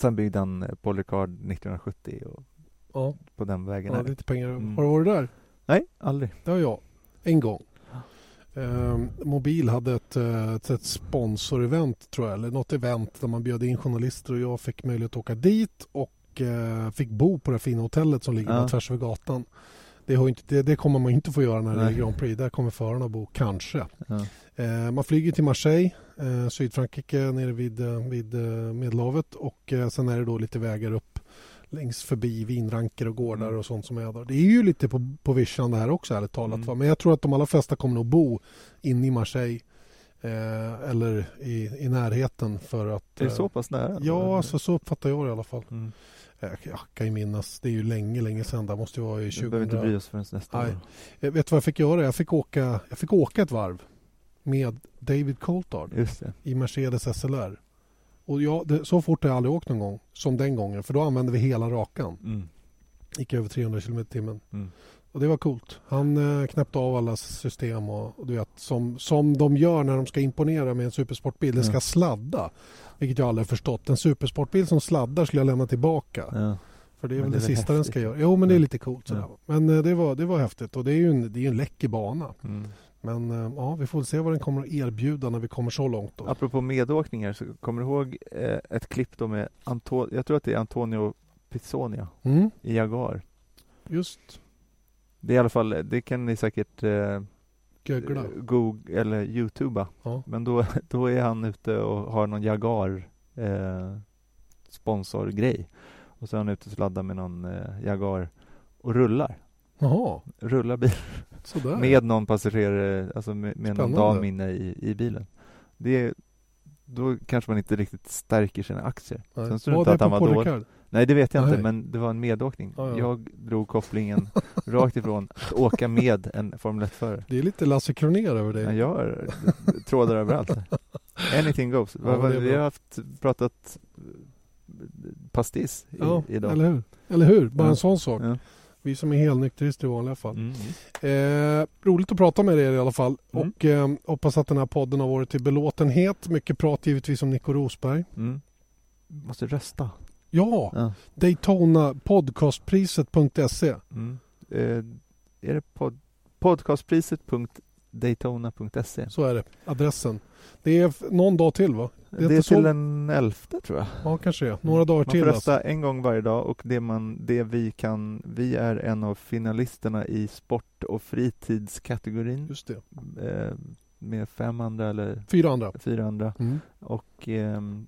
Sen byggde han eh, Paul Ricard 1970 och Ja, på den vägen. ja lite pengar. Mm. Har du varit där? Nej, aldrig. Det har jag. En gång. Ehm, Mobil hade ett, eh, ett, ett sponsorevent tror jag, eller något event där man bjöd in journalister och jag fick möjlighet att åka dit och eh, fick bo på det fina hotellet som ligger Ja. tvärs över gatan. Det, har inte, det, det kommer man inte få göra när det är. Grand Prix. Där kommer förarna bo, kanske. Ja. Eh, man flyger till Marseille, eh, Sydfrankrike, nere vid, eh, vid eh, Medelhavet och eh, sen är det då lite vägar upp längs förbi vinranker och gårdar Mm. och sånt som är där. Det är ju lite på, på vischan det här också ärligt talat. Mm. Va? Men jag tror att de allra flesta kommer nog bo inne i Marseille eh, eller i, i närheten för att... Är det eh, så pass nära? Ja, alltså, så uppfattar jag det i alla fall. Mm. Jag, jag kan ju minnas, det är ju länge, länge sedan. Det måste ju vara i Vi 20... behöver inte bry oss förrän nästa Nej. år. Jag vet du vad jag fick göra? Jag fick åka, jag fick åka ett varv med David Coulthard i Mercedes SLR. Och jag, det, så fort har jag aldrig åkt någon gång som den gången för då använde vi hela rakan. Mm. Gick över 300 km i timmen. Mm. Och det var coolt. Han eh, knäppte av alla system och, och du vet som, som de gör när de ska imponera med en supersportbil. Den ska Ja. sladda. Vilket jag aldrig har förstått. En supersportbil som sladdar skulle jag lämna tillbaka. Ja. För det är Men väl det det, sista den häftigt. ska göra. Jo men det är Ja. lite coolt sådär. Ja. Men eh, det var, det var häftigt och det är ju en, det är en läcker bana. Mm. Men eh, ja, vi får se vad den kommer att erbjuda när vi kommer så långt. Då. Apropå medåkningar, så kommer du ihåg eh, ett klipp då med Anto- jag tror att det är Antonio Pizzonia Mm, i Jaguar. just Det är i alla fall, det kan ni säkert eh, gögla. Google eller Youtuba. Ja. Men då, då är han ute och har någon Jaguar eh, sponsorgrej. Och så är han ute och sladdar med någon eh, Jaguar och rullar. Jaha, Rullar bil sådär. med någon passagerare, alltså med, med någon dam inne i, i bilen. Det är, då kanske man inte riktigt stärker sina aktier. Nej. Sen står det inte att han var dålig. Nej, det vet jag Nej. inte, men det var en medåkning. Ja, ja. Jag drog kopplingen rakt ifrån att åka med en Formel 1-förare. Det är lite Lasse Kronér över dig. Jag gör trådar överallt. Anything goes. Ja, vi har haft pratat pastis i, Ja, idag. eller hur? Eller hur? Bara Ja. en sån sak. Vi som är helnykterister i vanliga fall. Mm. Eh, roligt att prata med er i alla fall. Mm. Och eh, hoppas att den här podden har varit till belåtenhet. Mycket prat givetvis om Nico Rosberg. Mm. Måste rösta. Ja, Ja. Daytona podcastpriset.se. Mm. Eh, är det pod podcastpriset.daytona.se? Så är det. Adressen. Det är någon dag till va? Det är är, inte till så- den 11 tror jag. Ja, kanske det. Några dagar Man får till rösta alltså. en gång varje dag och det, man, det vi kan, vi är en av finalisterna i sport och fritidskategorin Just det. eh, med fem andra eller Fyra andra. fyra andra Mm. och ehm,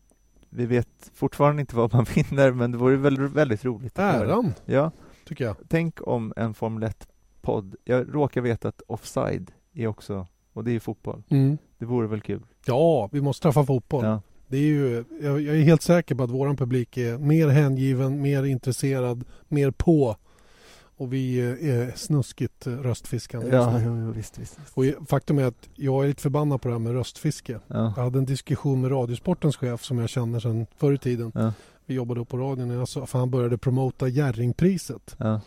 vi vet fortfarande inte vad man vinner men det vore väldigt, väldigt roligt. det. Äran, Ja, tycker jag. tänk om en Formel 1-podd, jag råkar veta att Offside är också, och det är ju fotboll, Mm. det vore väl kul? Ja, vi måste träffa fotboll. Ja. Det är ju, jag, jag är helt säker på att våran publik är mer hängiven, mer intresserad, mer på. Och vi eh, är snuskigt eh, röstfiskande Ja, jo, jo, visst, visst. Och faktum är att jag är lite förbannad på det här med röstfiske. Ja. Jag hade en diskussion med Radiosportens chef som jag känner sedan förr i tiden. Ja. Vi jobbade upp på radion sa, för han började promota Jerringpriset. Ja.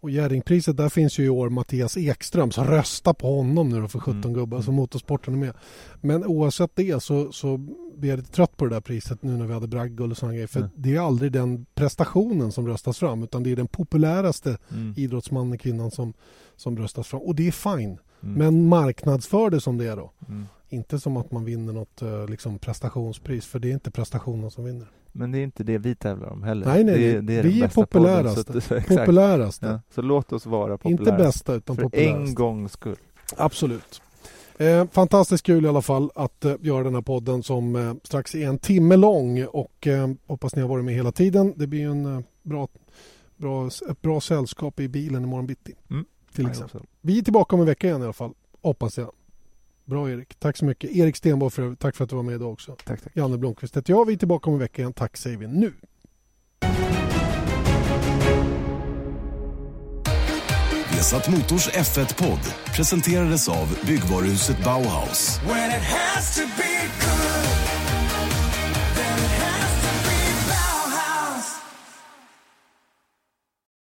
Och Jerringpriset, där finns ju i år Mattias Ekström, så rösta på honom nu då för 17 Mm. gubbar, så motorsporten är med. Men oavsett det så, så blir jag lite trött på det där priset nu när vi hade bragdguld och sådana grejer. För Mm. det är aldrig den prestationen som röstas fram, utan det är den populäraste Mm. idrottsmannen, kvinnan som, som röstas fram. Och det är fine. Mm. Men marknadsför det som det är då. Mm. Inte som att man vinner något eh, liksom prestationspris, för det är inte prestationen som vinner. Men det är inte det vi tävlar om heller. Nej, nej, det, det är Vi är bästa populärast. podden, så att-. Populäraste. Ja, så låt oss vara inte populärast. bästa utan För populärast. en gångs skull. Absolut. Eh, fantastiskt kul i alla fall att eh, göra den här podden som eh, strax är en timme lång och eh, hoppas ni har varit med hela tiden. Det blir en eh, bra, bra, ett bra sällskap i bilen imorgon bitti. Mm. Till exempel. Vi är tillbaka om en vecka igen i alla fall. Hoppas jag. Bra Erik. Tack så mycket. Erik Stenborg för. Tack för att du var med idag också. Tack, tack. Janne Blomqvist heter jag. Vi är tillbaka om en vecka igen. Tack säger vi nu. Vesat Motors F1-podd presenterades av byggvaruhuset Bauhaus.